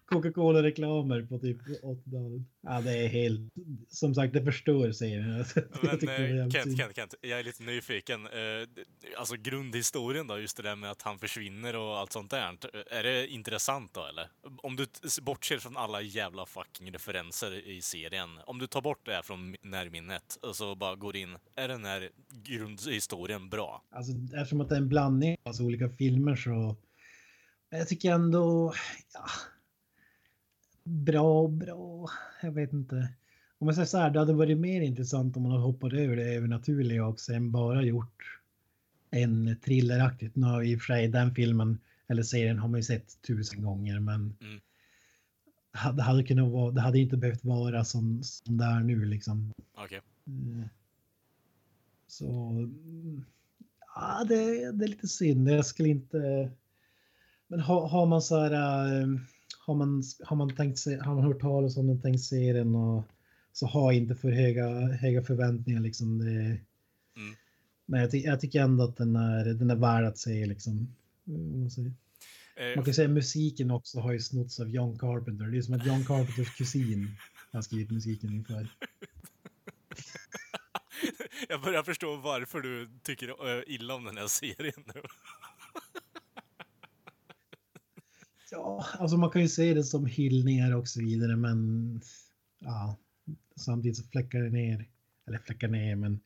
Coca-Cola-reklamer på typ 80-talet. Ja, det är helt... Som sagt, det förstör serien.
Men
det
eh, Kent. Kent, Kent, jag är lite nyfiken. Eh, Alltså grundhistorien då, just det där med att han försvinner och allt sånt där. Är det intressant då eller? Om du bortser från alla jävla fucking referenser i serien. Om du tar bort det här från närminnet och så bara går in. Är den här grundhistorien bra?
Alltså, eftersom att det är en blandning av alltså, olika filmer så... Jag tycker ändå... Ja, bra, bra. Jag vet inte. Om jag säger så här, det hade varit mer intressant om man hade hoppat över det övernaturliga också än bara gjort en thrilleraktigt. Nu har i och för sig den filmen eller serien har man ju sett tusen gånger men
Mm.
det hade kunnat vara, det hade inte behövt vara som, som det är nu liksom.
Okej.
Mm. Så ja, det, det är lite synd. Jag skulle inte. Men har, har man så här. eh, Har man, har man tänkt se, har man hört talas om den tänkt serien och så har inte för höga, höga förväntningar liksom. Det,
Mm.
Men jag, ty, jag tycker ändå att den är, den är värd att se liksom. Mm, man.
Eh,
Man kan säga musiken också har ju snotts av John Carpenter. Det är som att John Carpenters kusin har skrivit musiken inför.
jag börjar förstå varför du tycker eh, illa om den här serien nu.
Ja, alltså man kan ju se det som hyllningar och så vidare, men ja, samtidigt så fläckar det ner, eller fläckar ner, men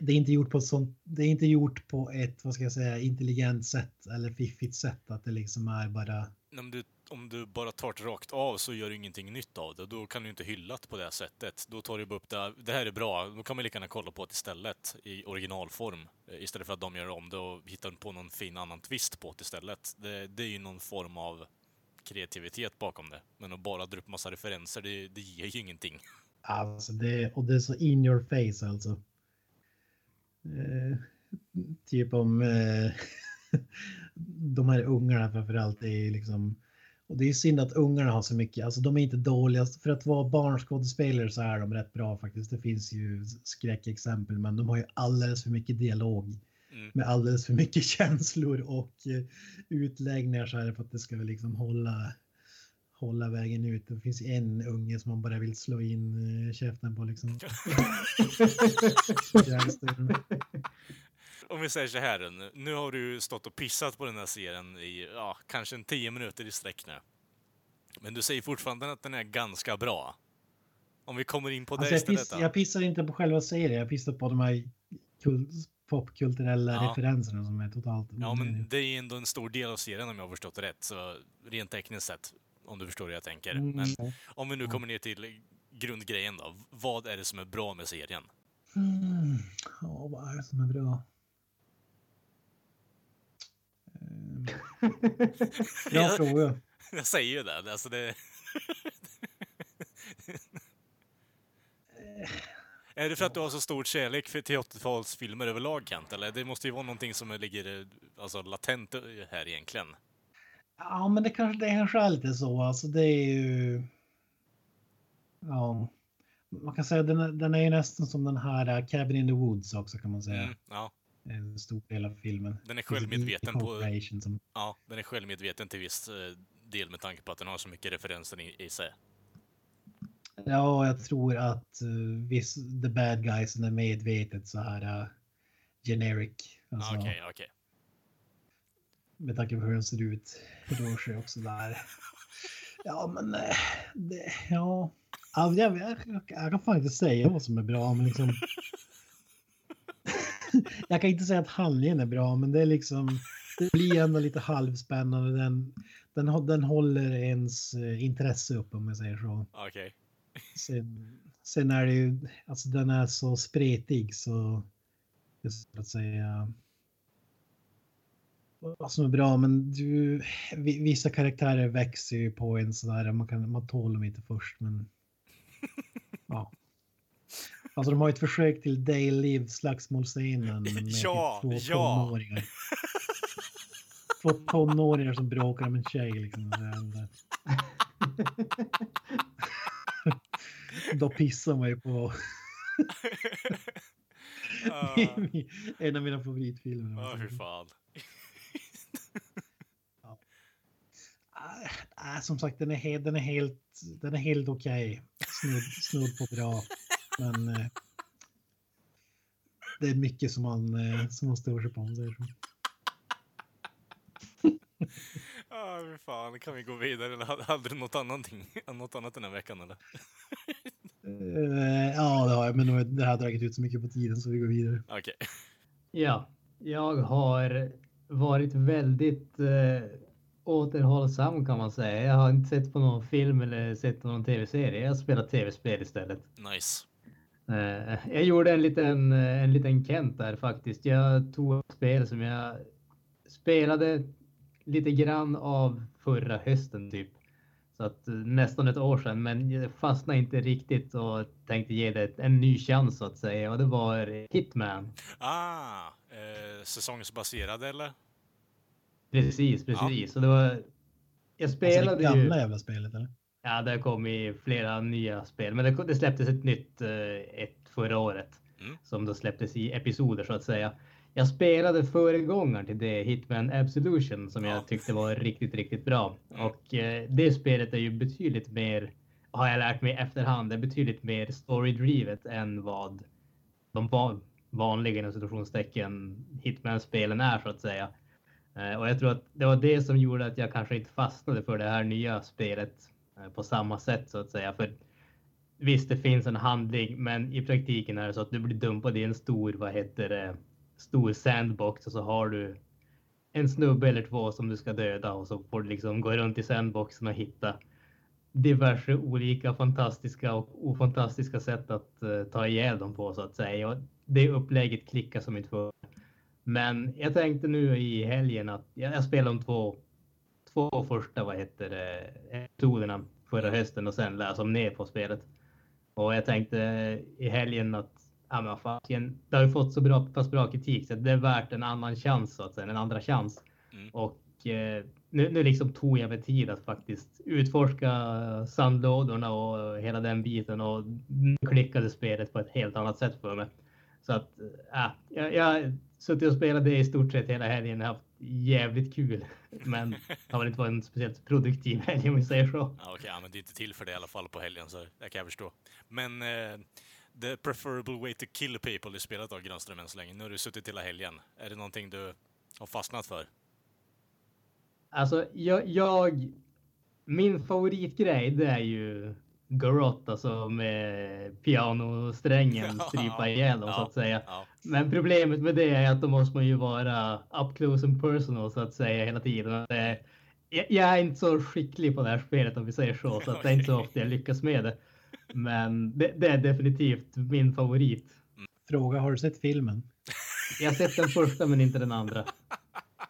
det är inte gjort på ett sånt, det är inte gjort på ett, vad ska jag säga, intelligent sätt eller fiffigt sätt att det liksom är bara,
Om du, om du bara tar det rakt av så gör du ingenting nytt av det. Då kan du inte hylla det på det sättet. Då tar du bara upp det, det här är bra, då kan man lika gärna kolla på det istället i originalform. Eh, istället för att de gör om det och hittar på någon fin annan twist på det istället. Det, det är ju någon form av kreativitet bakom det. Men att bara dra upp massa referenser, det, det ger ju ingenting.
alltså det, och det är så in your face alltså. Eh, typ om eh, de här ungarna framförallt är ju liksom och det är synd att ungarna har så mycket, alltså de är inte dåliga, för att vara barnskådespelare så är de rätt bra faktiskt. Det finns ju skräckexempel men de har ju alldeles för mycket dialog
Mm.
med alldeles för mycket känslor och eh, utläggningar så här för att det ska liksom hålla hålla vägen ut. Det finns en unge som man bara vill slå in eh, käften på liksom.
Om vi säger så här, nu- nu har du stått och pissat på den här serien i, ja, kanske en tio minuter i sträck nu. Men du säger fortfarande att den är ganska bra. Om vi kommer in på
Alltså
det
jag,
istället
piss, jag pissar inte på själva serien, jag pissar på de här kul, popkulturella
Ja.
referenserna som är totalt...
Ja, men det är ändå en stor del av serien om jag har förstått det rätt. Så rent tekniskt sett, om du förstår hur jag tänker.
Mm,
Men om vi nu kommer ner till grundgrejen då. Vad är det som är bra med serien?
Mm. Ja, vad är det som är bra? Bra
Jag-
fråga.
Jag säger ju det. Alltså det... Är det för att du har så stor kärlek för till 80-talsfilmer överlag, Kent? Eller det måste ju vara någonting som ligger alltså, latent här egentligen.
Ja, men det kanske, det kanske är lite så. Alltså det är ju... Ja. Man kan säga den, den är ju nästan som den här uh, Cabin in the Woods också kan man säga.
Mm, ja,
En stor del av filmen.
Den är självmedveten på-
Som,
ja, den är självmedveten till viss eh, del med tanke på att den har så mycket referenser i, i sig.
ja, jag tror att uh, viss, the bad guys är medvetet så här uh, generic. Alltså,
Ja, Okej, okej.
Med tanke på hur den ser ut. Sig också där. Ja, men det, ja. Alltså, jag, jag, jag kan fan inte säga vad som är bra, men liksom. jag kan inte säga att handlingen är bra, men det är liksom. Det blir ändå lite halvspännande. Den, Den, den håller ens eh, intresse upp om jag säger så.
Okej.
Sen, sen är det ju, alltså den är så spretig så det är svårt att säga vad som är bra. Men du, vi- vissa karaktärer växer ju på en sådär, man, kan, man tål dem inte först men ja. Alltså de har ett försök till Dale Live slagsmålscenen med
Ja,
två
ja.
tonåringar. Två tonåringar som bråkar om en tjej liksom. Då pissar man ju på
Ah,
en av mina favoritfilmer.
Ja, hur fan.
Ah, som sagt, den är, den är helt, den är helt okej. Snudd, snudd på bra. Men eh, det är mycket som man, eh, som man stör sig på. om säger så.
Ja, hur fan. Kan vi gå vidare eller hade- du något annat, något annat den här veckan eller?
Eh, ja, det har jag, men nu- det här har dragit ut så mycket på tiden så vi går vidare.
Okej.
Ja, jag har varit väldigt eh, återhållsam kan man säga. Jag har inte sett på någon film eller sett på någon tv-serie. Jag har spelat tv-spel istället.
Nice.
Eh, jag gjorde en liten, eh, en liten Kent där faktiskt. Jag tog ett spel som jag spelade lite grann av förra hösten typ. Så att eh, nästan ett år sedan, men jag fastnade inte riktigt och tänkte ge det en ny chans så att säga. Och det var Hitman.
Ah, eh, säsongsbaserad eller?
Precis, precis. Och det var... Jag
Alltså
spelade
det gamla
ju...
jävla spelet eller?
Ja, det kom i flera nya spel, men det, det släpptes ett nytt eh, ett förra året
Mm.
som då släpptes i episoder så att säga. Jag spelade föregångaren till det, Hitman Absolution, som
Ja.
jag tyckte var riktigt, riktigt bra.
Mm.
Och eh, det spelet är ju betydligt mer, har jag lärt mig efterhand, det är betydligt mer story-drivet än vad de va- vanliga inom citationstecken Hitman-spelen är så att säga. Eh, Och jag tror att det var det som gjorde att jag kanske inte fastnade för det här nya spelet Eh, på samma sätt så att säga. För visst, det finns en handling, men i praktiken är det så att du blir dumpad i en stor, vad heter det, stor sandbox och så har du en snubbe eller två som du ska döda och så får du liksom gå runt i sandboxen och hitta diverse olika fantastiska och ofantastiska sätt att uh, ta ihjäl dem på så att säga. Och det upplägget klickar som inte för. Men jag tänkte nu i helgen att jag, jag spelar de två, två första vad heter det, episoderna förra hösten och sen läsa om ner på spelet. Och jag tänkte i helgen att ja, men fan, det har ju fått så bra, pass bra kritik så det är värt en annan chans så att säga, en andra chans.
Mm.
Och eh, nu, nu liksom tog jag mig tid att faktiskt utforska sandlådorna och hela den biten och klickade spelet på ett helt annat sätt för mig. Så att äh, jag, jag suttit och spelat det i stort sett hela helgen och haft jävligt kul. Men det har väl inte varit en speciellt produktiv helg om vi säger så.
Ja, Okej, ja, men det är inte till för det i alla fall på helgen, så det kan jag förstå. Men eh, the preferable way to kill people i spelet då, Granström, än så länge. Nu har du suttit hela helgen. Är det någonting du har fastnat för?
Alltså jag, jag min favoritgrej det är ju Garot, alltså med pianosträngen
Ja,
strypa ihjäl dem så att säga.
Ja,
Men problemet med det är att då måste man ju vara up close and personal så att säga hela tiden. Jag, är inte så skicklig på det här spelet om vi säger så, så att det är inte så ofta jag lyckas med det. Men det, det är definitivt min favorit.
Fråga, har du sett filmen?
Jag har sett den första men inte den andra.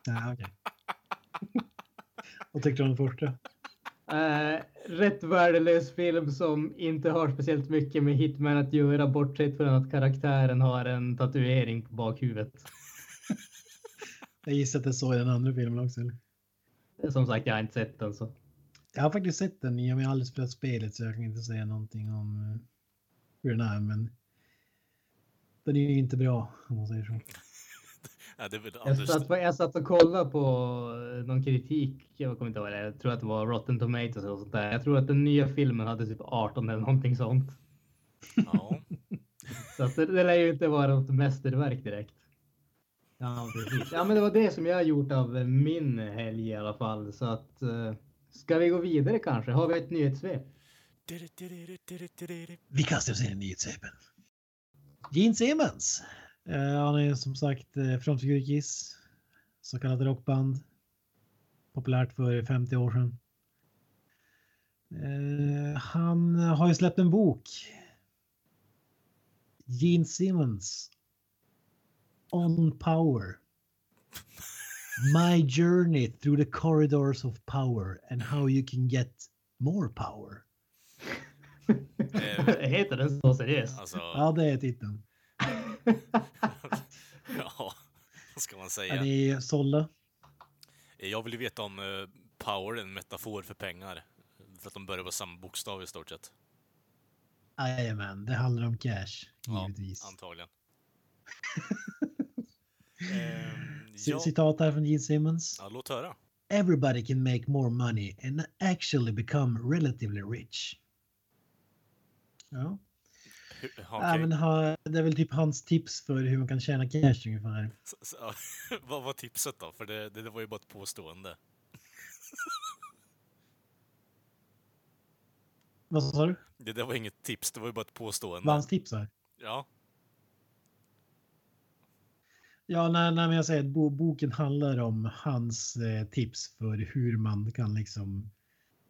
Nej, okej. Vad tyckte du om den första?
Eh, rätt värdelös film som inte har speciellt mycket med Hitman att göra bortsett från att karaktären har en tatuering på bakhuvudet.
Jag gissar att det så i den andra filmen också. Eller?
Som sagt, jag har inte sett den så.
Jag har faktiskt sett den, jag har aldrig spelat spelet så jag kan inte säga någonting om eh, hur den är, men den är ju inte bra om man säger så.
ja
Jag satt, jag satt och kollade på eh, någon kritik. Jag kommer inte ihåg det. Jag tror att det var Rotten Tomatoes och sånt där. Jag tror att den nya filmen hade typ 18 eller någonting sånt.
Ja.
Så att det, det lär ju inte vara något mästerverk direkt. Ja, precis. Ja, men det var det som jag har gjort av min helg i alla fall. Så att eh, ska vi gå vidare kanske? Har vi ett nyhetssvep?
Vi kastar oss in i nyhetssvepet. Gene Simmons. Eh, han är som sagt eh, frontfigur i Kiss. Så kallat rockband. Populärt för 50 år sedan. Eh, han har ju släppt en bok. Gene Simmons. On Power. My journey through the corridors of power and how you can get more power.
Heter den så seriöst?
alltså,
Ja, det är titeln.
ja, vad ska man
Är
säga?
ni sålda?
Jag vill ju veta om eh, power är en metafor för pengar. För att de börjar på samma bokstav i stort sett.
Jajamän, det handlar om cash.
Ja,
Givetvis.
antagligen. Ja,
Citat här från Gene Simmons.
ja, låt höra.
Everybody can make more money and actually become relatively rich. Ja,
Okej.
men ha, det är väl typ hans tips för hur man kan tjäna cash ungefär.
Så- så- Vad var tipset då? För det, det var ju bara ett påstående.
Vad sa du?
Det där var inget tips, det var ju bara ett påstående.
Vad hans tips är?
Ja,
Ja, nej, nej, men jag säger att bo, boken handlar om hans eh, tips för hur man kan liksom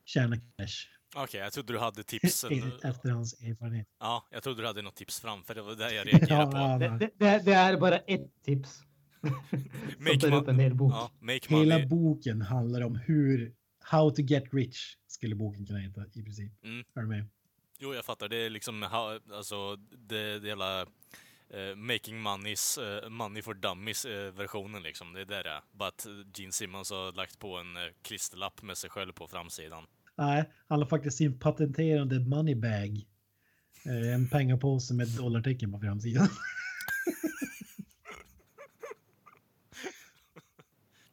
tjäna cash
okej, jag trodde du hade tipsen.
efter hans erfarenhet.
Ja, jag trodde du hade något tips framför, det var det jag reagerade på.
Ja,
Det, det, det, det är bara ett tips.
Make
upp en hel bok.
Ja, make
Hela
money.
boken handlar om hur How to get rich skulle boken kunna heta i princip.
Mm.
Är du med?
Jo, jag fattar. Det är liksom, ha- alltså, det, det hela eh, Making Moneys, eh, Money for Dummies eh, versionen liksom. Det är där det är. Bara att Gene Simmons har lagt på en klisterlapp med sig själv på framsidan.
Nej, han har faktiskt sin patenterade moneybag. Eh, en pengapåse med ett dollartecken på framsidan.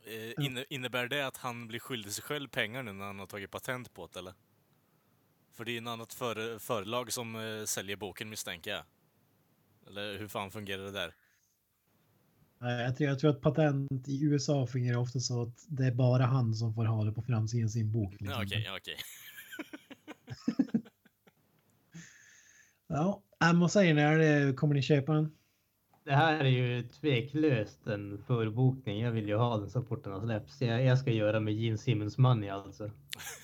Eh, inne, innebär det att han blir skyldig sig själv pengar nu när han har tagit patent på det, eller? För det är ju ett annat före, förlag som eh, säljer boken misstänker jag. Eller hur fan fungerar det där?
Jag tror, jag tror att patent i USA fungerar ofta så att det är bara han som får ha det på framsidan sin bok.
Ja,
Liksom.
Okej, ja, okej.
Ja, äh, vad säger ni? Det, kommer ni köpa den?
Det här är ju tveklöst en förbokning. Jag vill ju ha den så fort den har släppts. Jag, jag ska göra med Gene Simmons money alltså.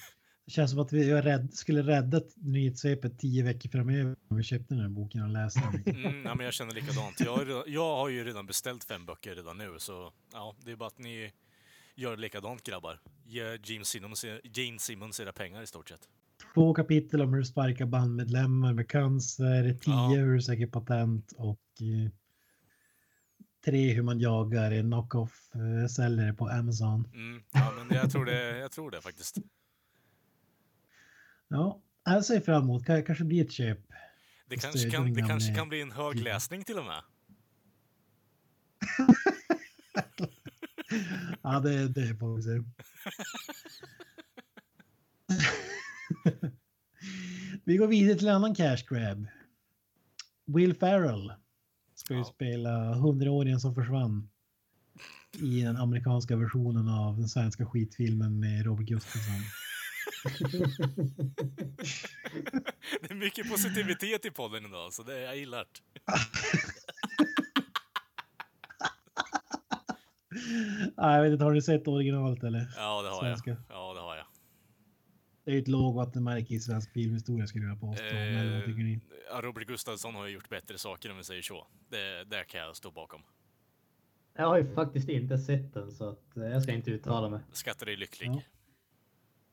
Det känns som att vi rädd, skulle rädda nyhetssvepet tio veckor framöver om vi köpte den här boken och läste den.
Mm, ja, men jag känner likadant. Jag har, redan, jag har ju redan beställt fem böcker redan nu, så ja, det är bara att ni gör likadant grabbar. Ge Gene Simmons, Gene Simmons era pengar i stort sett.
Två kapitel om hur du sparkar bandmedlemmar med cancer, tio
Ja.
hur du söker patent och eh, tre hur man jagar en knock-off-säljare på Amazon.
Mm, ja, men jag tror det, jag tror det faktiskt.
Ja, jag ser fram emot. Kan- kanske blir ett köp.
Det kanske
det-
kan, det kanske kan bli en högläsning till och med.
Ja, det, det får vi se. vi går vidare till en annan cash grab. Will Ferrell ska ju
Ja.
spela hundraåringen som försvann i den amerikanska versionen av den svenska skitfilmen med Robert Gustafsson.
Det är mycket positivitet i podden idag, så det jag gillar det.
Nej, jag vet inte, har du sett originalet eller?
Ja, det har jag.
Svenska.
Ja, det har jag.
Det är ju ett lågvattenmärke i svensk filmhistoria skulle jag påstå.
Eh, ja, Robert Gustafsson har ju gjort bättre saker om vi säger så. Det, det kan jag stå bakom.
Jag har ju faktiskt inte sett den så att eh, jag ska inte uttala mig.
Skatta dig lycklig.
Ja.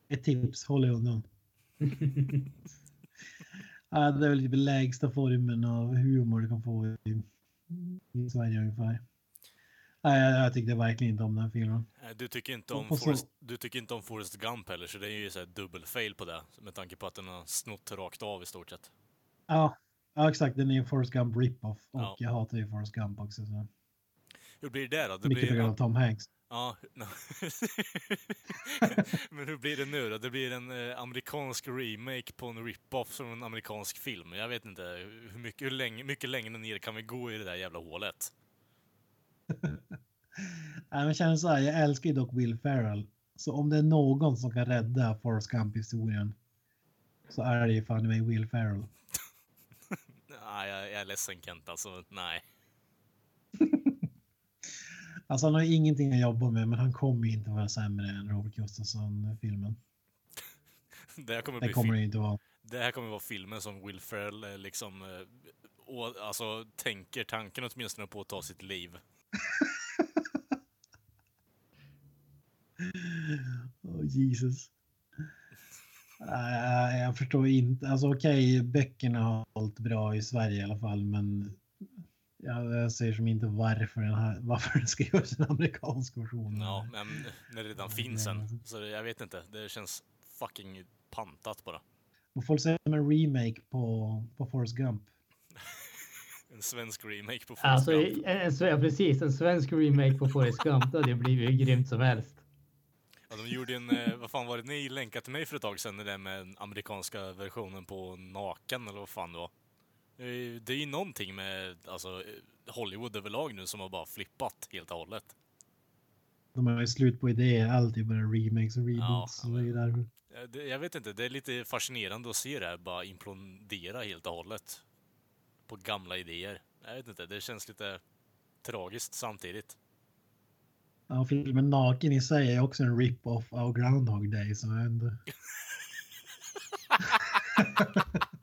Ett tips, håll er undan. Ja, det är väl typ lägsta formen av humor du kan få i, i Sverige ungefär. Nej, jag, jag tyckte verkligen inte om den filmen.
Du tycker inte om
så-
Forrest, du tycker inte om Forrest Gump heller, så det är ju så här dubbelfail på det. Med tanke på att den har snott rakt av i stort sett.
Ja, ja exakt. Den är ju Forrest Gump rip-off. Och
Ja.
jag hatar ju Forrest Gump också. Så.
Hur blir det då? Det
Mycket på
blir,
grund av Tom Hanks.
Ja, Men hur blir det nu då? Det blir en eh, amerikansk remake på en rip-off från en amerikansk film. Jag vet inte hur mycket, hur länge, mycket längre ner kan vi gå i det där jävla hålet?
Nej, men känner så här, jag älskar ju dock Will Ferrell. Så om det är någon som kan rädda Forrest Gump-historien så är det ju fan i mig Will Ferrell.
Nej, jag, jag är ledsen Kent, alltså nej.
Alltså han har ingenting att jobba med, men han kommer inte vara sämre än Robert Gustafsson-filmen.
Det här kommer
Det kommer inte vara.
Det här kommer vara filmen som Will Ferrell eh, liksom, eh, och, alltså tänker tanken åtminstone på att ta sitt liv.
Oh, Jesus. Nej, jag förstår inte. Alltså okej, böckerna har hållit bra i Sverige i alla fall, men jag, jag ser som inte varför den, här, varför den ska göras en amerikansk version.
Ja, men när det redan finns en. Så det- jag vet inte, det känns fucking pantat bara.
Och folk säger en remake på, på Forrest Gump.
En svensk remake på Forrest
Alltså,
Gump.
en, en, ja, precis. En svensk remake på Forrest Gump. Det hade blivit hur grymt som helst.
Ja, de gjorde en, eh, vad fan var det ni länkade till mig för ett tag sedan, det där med den amerikanska versionen på Naken eller vad fan det var. Eh, Det är ju någonting med alltså, Hollywood överlag nu som har bara flippat helt och hållet.
De har ju slut på idéer, alltid bara remakes och reboots.
Ja,
det är därför.
Eh, det- Jag vet inte, det är lite fascinerande att se det här bara implodera helt och hållet. På gamla idéer. Jag vet inte, det känns lite tragiskt samtidigt.
Ja, filmen Naken i sig är också en rip-off av Groundhog Day. Så jag inte.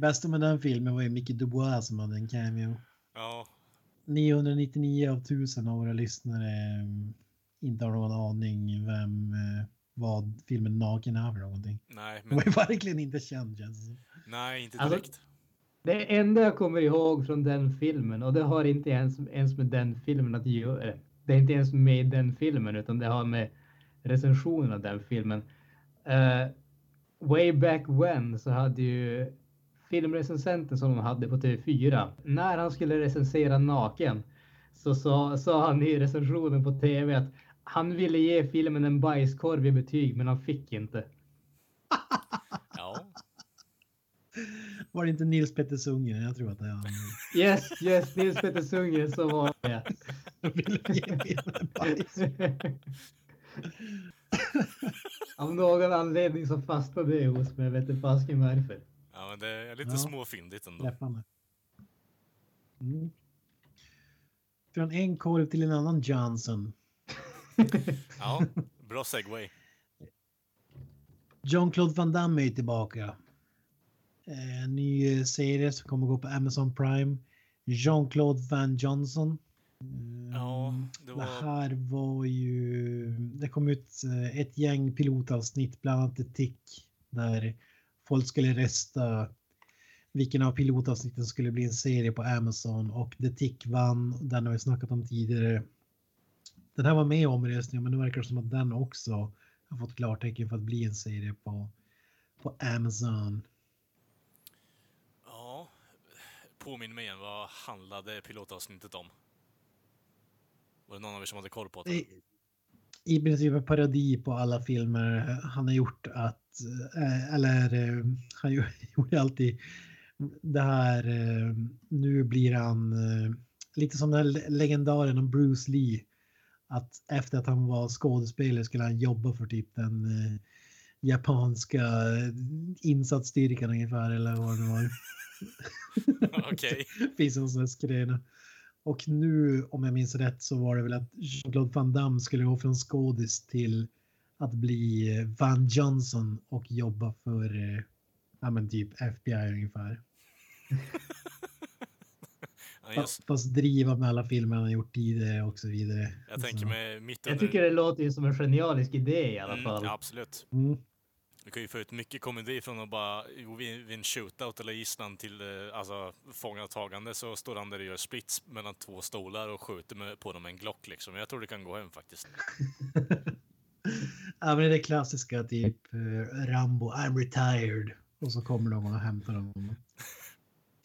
Bästa med den filmen var ju Mickey Dubois som hade en cameo.
Ja,
999 av 1000 av våra lyssnare mm, inte har någon aning vem, eh, vad filmen Naken är för någonting.
nej,
Den
men
var ju verkligen inte känd känns
nej, inte
Alltså,
direkt.
Det enda jag kommer ihåg från den filmen och det har inte ens, ens med den filmen att göra. Det är inte ens med den filmen utan det har med recensionen av den filmen. Eh, way back when så hade ju filmrecensenten som de hade på TV4. När han skulle recensera Naken så sa, sa han i recensionen på TV att han ville ge filmen en bajskorv i betyg men han fick inte.
Ja,
Var det inte Nils Petter Sundgren? Jag tror att det är han.
Yes, yes, Nils Petter Sundgren så var det.
Jag ville ge filmen en bajs.
Av någon anledning så fastnade det hos mig. Jag vet inte fasken varför.
Ja men det är lite
Ja.
småfyndigt ändå.
Träffande. Mm. Från en korv till en annan Johnson.
Ja, bra segway.
Jean-Claude Van Damme är tillbaka. Eh, En ny eh, serie som kommer gå på Amazon Prime. Jean-Claude Van Johnson. Mm,
Ja, det
Det
var...
här var ju... Det kom ut eh, ett gäng pilotavsnitt, bland annat ett tick, där folk skulle rösta vilken av pilotavsnitten skulle bli en serie på Amazon och The Tick vann. Den har vi snackat om tidigare. Den här var med i omröstningen men det verkar som att den också har fått klartecken för att bli en serie på, på Amazon.
Ja, påminn mig igen, vad handlade pilotavsnittet om? Var det någon av er som hade koll på det?
I, princip en parodi på alla filmer han har gjort att, eh, eller eh, han gjo- gjorde alltid det här, eh, nu blir han lite som den här le- legendaren om Bruce Lee. Att efter att han var skådespelare skulle han jobba för typ den japanska insatsstyrkan ungefär eller vad det var.
Okej.
finns en sån här skrena. Och nu, om jag minns rätt, så var det väl att Jean-Claude Van Damme skulle gå från skådis till att bli eh, Van Johnson och jobba för, eh, ja men typ FBI ungefär.
Ja, jag,
Fast, fast driva med alla filmer han har gjort tidigare och så vidare.
jag tänker mig mitt
Jag
under...
tycker det låter ju som en genialisk idé i alla
Mm,
fall.
ja, absolut.
Mm.
Du kan ju få ut mycket komedi från att bara, vid en shootout eller gisslan till eh, alltså, fångatagande så står han där och gör splits mellan två stolar och skjuter med, på dem med en Glock liksom. Jag tror det kan gå hem faktiskt.
Ja men det är det klassiska typ eh, Rambo, I'm retired. Och så kommer de och hämtar honom.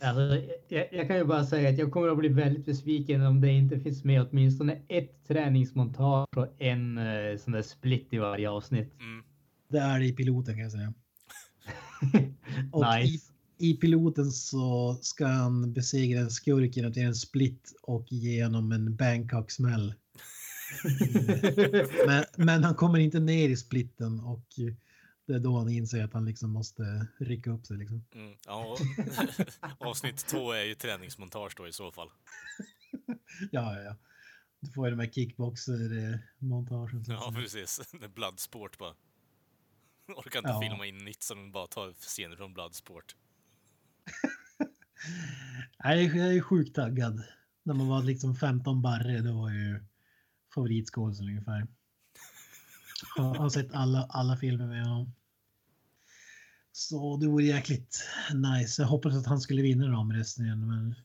Alltså, jag, jag kan ju bara säga att jag kommer att bli väldigt besviken om det inte finns med åtminstone ett träningsmontage och en eh, sån där split i varje avsnitt.
Mm.
Det är det i piloten kan jag säga. Och
nice.
i, i piloten så ska han besegra en skurk genom att göra en split och ge honom en Bangkok-smäll. Men, men han kommer inte ner i splitten och det är då han inser att han liksom måste rycka upp sig. Liksom.
Mm. Ja, avsnitt två är ju träningsmontage då i så fall.
Ja, ja, ja. Du får ju de här kickboxer-montagen. så att
Ja, precis. Det är Bloodsport bara. Orkar inte
Ja.
filma in nytt så de bara tar scener från Bloodsport.
Nej, jag är sjukt taggad. När man var liksom 15 barre, det var ju favoritskådisen ungefär. Jag har sett alla, alla filmer med honom. Så det vore jäkligt nice. Jag hoppas att han skulle vinna igen, men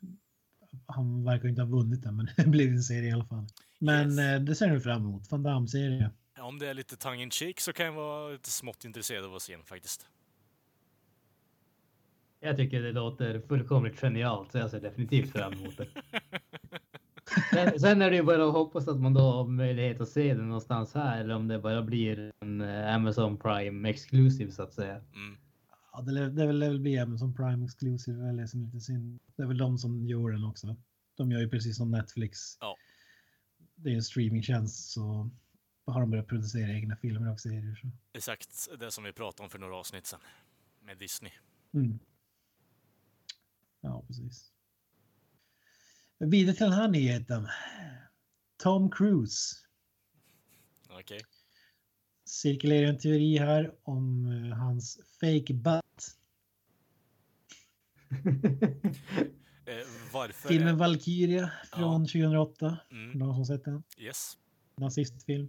han verkar inte ha vunnit den, men det blev en serie i alla fall. Men
Yes.
eh, det ser jag fram emot. Van Damme-serie.
Om det är lite tongue in cheek så kan jag vara lite smått intresserad av att se den faktiskt.
Jag tycker det låter fullkomligt genialt så jag ser definitivt fram emot det. Sen, sen är det ju bara att hoppas att man då har möjlighet att se den någonstans här eller om det bara blir en eh, Amazon Prime Exclusive så att säga.
Mm.
Ja, det, lär- det, lär väl bli Amazon Prime Exclusive, eller som lite synd. Det är väl de som gör den också. De gör ju precis som Netflix.
Ja.
Det är en streamingtjänst så har de börjat producera egna filmer och serier. Så.
Exakt det som vi pratade om för några avsnitt sedan. Med Disney.
Mm. Ja, precis. Vidare till den här nyheten. Tom Cruise.
Okej.
Cirkulerar en teori här om eh, hans fake butt.
Eh?
Filmen. Valkyria från 2008.
Mm.
Någon som sett den?
Yes.
Nazistfilm.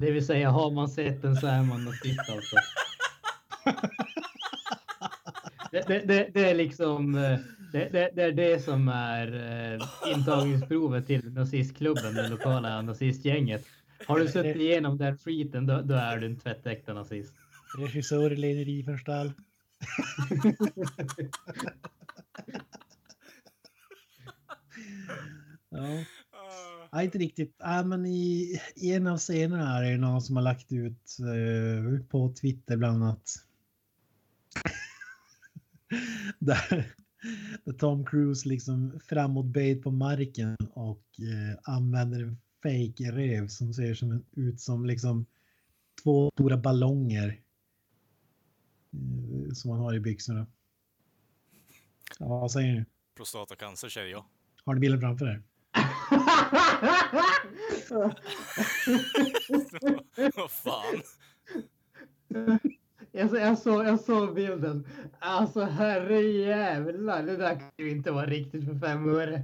Det vill säga har man sett den så är man nazist alltså. Det, det, det, det är liksom eh, det, är det som är eh, intagningsprovet till nazistklubben, det lokala nazistgänget. Har du sett igenom den skiten då, då är du en tvättäkta nazist.
Regissör Leni Riefenstahl. ja. Ja, inte riktigt. Ja, men i, I en av scenerna här är det någon som har lagt ut eh, på Twitter bland annat. där, där Tom Cruise liksom framåtböjd på marken och eh, använder en fake rev som ser som en, ut som liksom två stora ballonger. eh, som man har i byxorna. Ja, vad säger ni?
Prostatacancer säger jag.
Har ni bilden framför er?
Vad fan?
Jag, jag, såg, jag såg bilden. Alltså herre jävlar, det där kan ju inte vara riktigt för fem öre.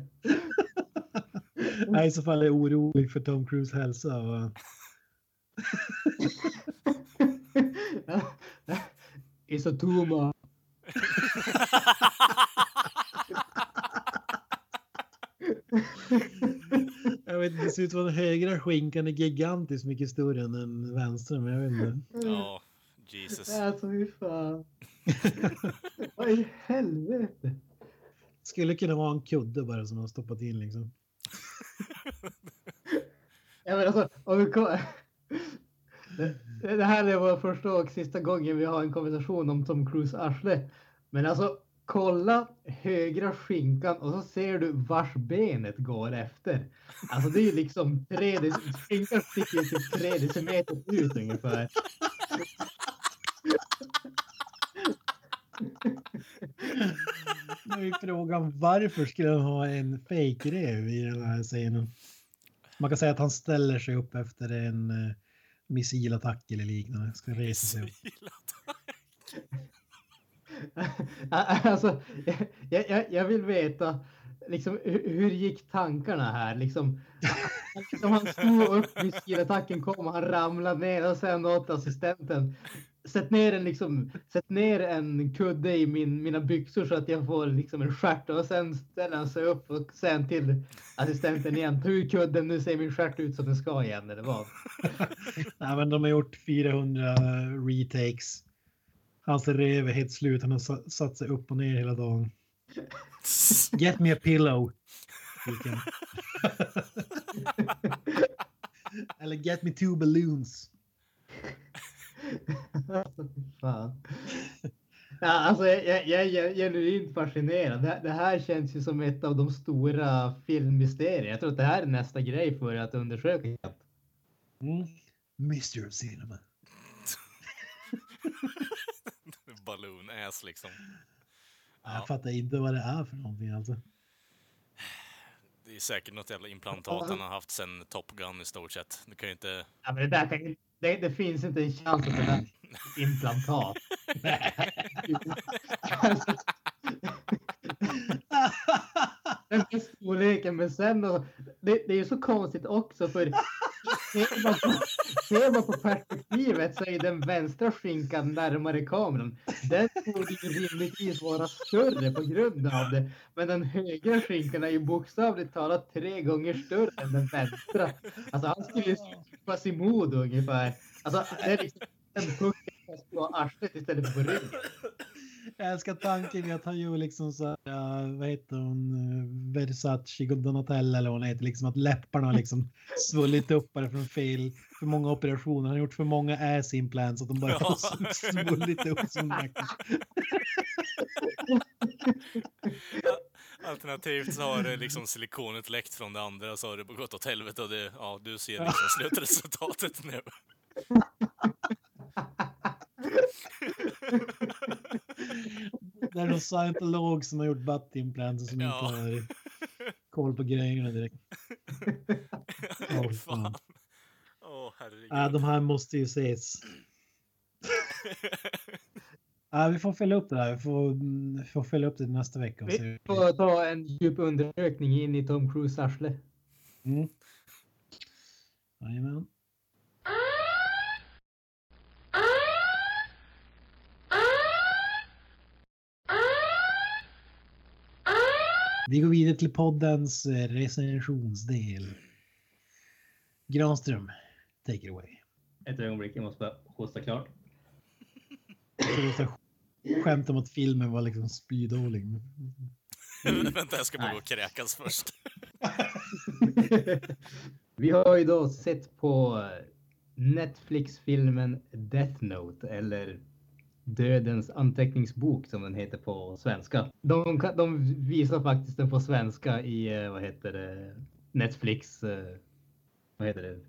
Nej, i så fall är jag orolig för Tom Cruise hälsa. Och...
Isotoma.
Jag vet inte, det ser ut som att den högra skinkan är gigantiskt mycket större än den vänstra, men jag vet inte.
Ja, Jesus.
Alltså fy fan. Vad i helvete.
Skulle kunna vara en kudde bara som har stoppat in liksom.
Ja, men alltså, om vi ko- det, det här är vår första och sista gången vi har en konversation om Tom Cruise arsle. Men alltså kolla högra skinkan och så ser du vars benet går efter. Alltså det är ju liksom tre skinkan sticker ju typ tre decimeter ut ungefär.
Nu är frågan varför skulle han ha en fake rev i den här scenen? Man kan säga att han ställer sig upp efter en uh, missilattack eller liknande. Ska resa sig upp.
Alltså, jag, jag, jag vill veta liksom, hur, hur gick tankarna här? Liksom, liksom han stod upp, missilattacken kom, och han ramlade ner och sen åt assistenten. Sätt ner en, liksom, sätt ner en kudde i min, mina byxor så att jag får liksom en stjärt och sen ställer han sig upp och sen till assistenten igen. Ta ur kudden, nu ser min stjärt ut som den ska igen eller vad?
Nej, men de har gjort 400 retakes. Hans rev är helt slut. Han har sa- satt sig upp och ner hela dagen. Get me a pillow. Eller get me two balloons.
Fan. Ja, alltså, jag, jag, jag är genuint fascinerad. Det, det här känns ju som ett av de stora filmmysterierna. Jag tror att det här är nästa grej för att undersöka.
Mm. Of cinema.
Balloon ass liksom.
Jag fattar inte vad det är för någonting alltså.
Det är säkert något jävla implantat han har haft sen Top Gun i stort sett. Du kan ju inte...
Ja, men det, där, det, det finns inte en chans att det där är implantat. Den här storleken, men sen då, det, det är ju så konstigt också för ser man, på, ser man på perspektivet så är den vänstra skinkan närmare kameran. Den borde ju rimligtvis vara större på grund av det. Men den högra skinkan är ju bokstavligt talat tre gånger större än den vänstra. Alltså han skulle ju stupas i mod ungefär. Alltså det är liksom en puck på arslet istället för på ryggen.
Jag älskar tanken att han gör liksom så här, ja, vad heter hon, eh, Versace Donatella eller vad hon heter, liksom att läpparna har liksom svullit upp bara från fel, för många operationer. Han har gjort för många ass implants att de bara
Ja.
har svullit upp som nacken.
Alternativt så har det liksom silikonet läckt från det andra så har det gått åt helvete och det, ja, du ser liksom slutresultatet nu.
Det är någon scientolog som har gjort butt implants som
Ja.
inte har koll på grejerna direkt. Åh,
Fan.
fan.
Åh, herregud.
Ja, de här måste ju ses. Ja, vi får följa upp det där. Vi får, mm, får följa upp det nästa vecka. Och
Vi
se.
får ta en djup undersökning in i Tom Cruise arsle.
Mm. Jajamän. Vi går vidare till poddens eh, recensionsdel. Granström, take it away.
Ett ögonblick, jag måste bara hosta klart.
Skämt om att filmen var liksom spydålig.
Vänta, jag ska bara gå och kräkas först.
Vi har ju då sett på Netflix-filmen Death Note eller Dödens anteckningsbok som den heter på svenska. De, de visar faktiskt den på svenska i, eh, vad heter det, Netflix, eh, vad heter det,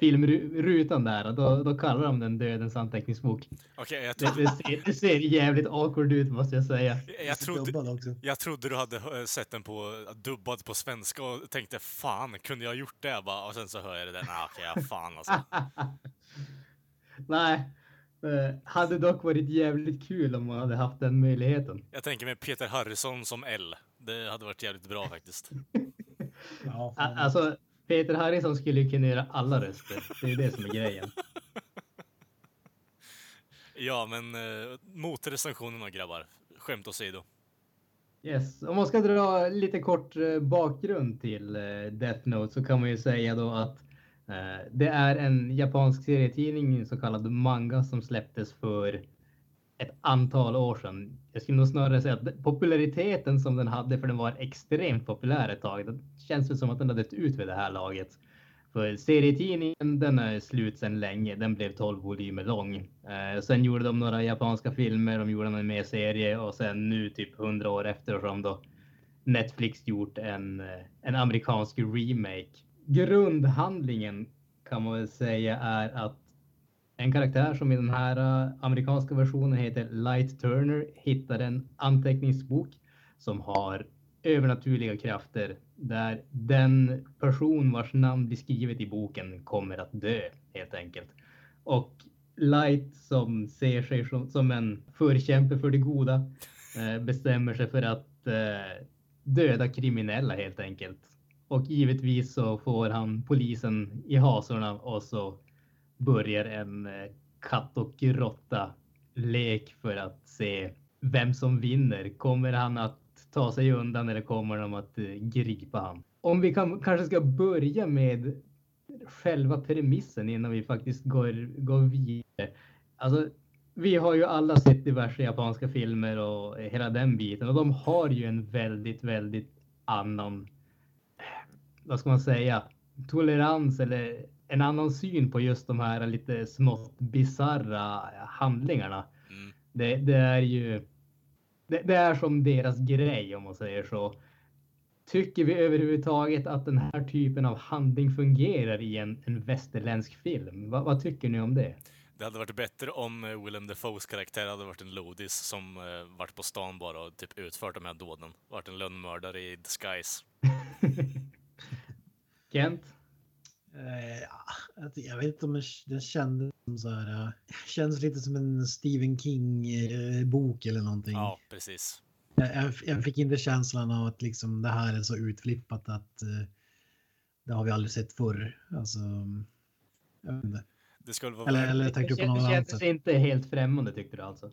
filmrutan där. Och då, då kallar de den Dödens anteckningsbok.
Okej, jag,
Det,
trodde,
det, ser, det ser jävligt awkward ut måste jag säga.
jag, trodde, jag trodde du hade eh, sett den på dubbad på svenska och tänkte fan, kunde jag ha gjort det? Jag bara, och sen så hör jag det där, nej okej, ja, fan alltså.
Nej, eh, hade dock varit jävligt kul om man hade haft den möjligheten.
Jag tänker mig Peter Harrison som L. Det hade varit jävligt bra faktiskt.
Ja.
Alltså, Peter Harrison skulle ju kunna göra alla röster. Det är det som är grejen.
Ja, men eh, mot recensionerna grabbar. Skämt åsido.
Yes. Om man ska dra lite kort eh, bakgrund till eh, Death Note så kan man ju säga då att Eh, det är en japansk serietidning, så kallad manga, som släpptes för ett antal år sedan. Jag skulle nog snarare säga att populariteten som den hade, för den var extremt populär ett tag, det känns väl som att den har dött ut vid det här laget. För serietidningen, den är slut sedan länge. Den blev 12 volymer lång. Eh, sen gjorde de några japanska filmer, de gjorde en mer serie och sen nu typ 100 år efter har de då Netflix gjort en, eh, en amerikansk remake. Grundhandlingen kan man väl säga är att en karaktär som i den här äh, amerikanska versionen heter Light Turner hittar en anteckningsbok som har övernaturliga krafter där den person vars namn blir skrivet i boken kommer att dö helt enkelt. Och Light som ser sig som, som en förkämpe för det goda eh, bestämmer sig för att eh, döda kriminella helt enkelt. Och givetvis så får han polisen i hasorna och så börjar en eh, katt och råtta lek för att se vem som vinner. Kommer han att ta sig undan eller kommer de att eh, gripa han? Om vi kan, kanske ska börja med själva premissen innan vi faktiskt går, går vidare. Alltså, vi har ju alla sett diverse japanska filmer och hela den biten och de har ju en väldigt, väldigt annan, vad ska man säga, tolerans eller en annan syn på just de här lite smått bizarra handlingarna.
Mm.
Det, det är ju, det, det är som deras grej om man säger så. Tycker vi överhuvudtaget att den här typen av handling fungerar i en, en västerländsk film? Va, vad tycker ni om det?
Det hade varit bättre om eh, Willem Dafoes karaktär hade varit en lodis som eh, varit på stan bara och typ utfört de här dåden. Varit en lönnmördare i disguise.
Kent?
Eh, ja, jag vet inte om den- kändes som så här. eh, Känns lite som en Stephen King bok eller någonting.
Ja, precis.
Jag, jag, fick inte känslan av att liksom det här är så utflippat att eh, det har vi aldrig sett förr. Alltså, jag vet inte.
Det skulle vara
Eller, eller tänkte du på något
Det
annat
kändes inte helt främmande tyckte du alltså?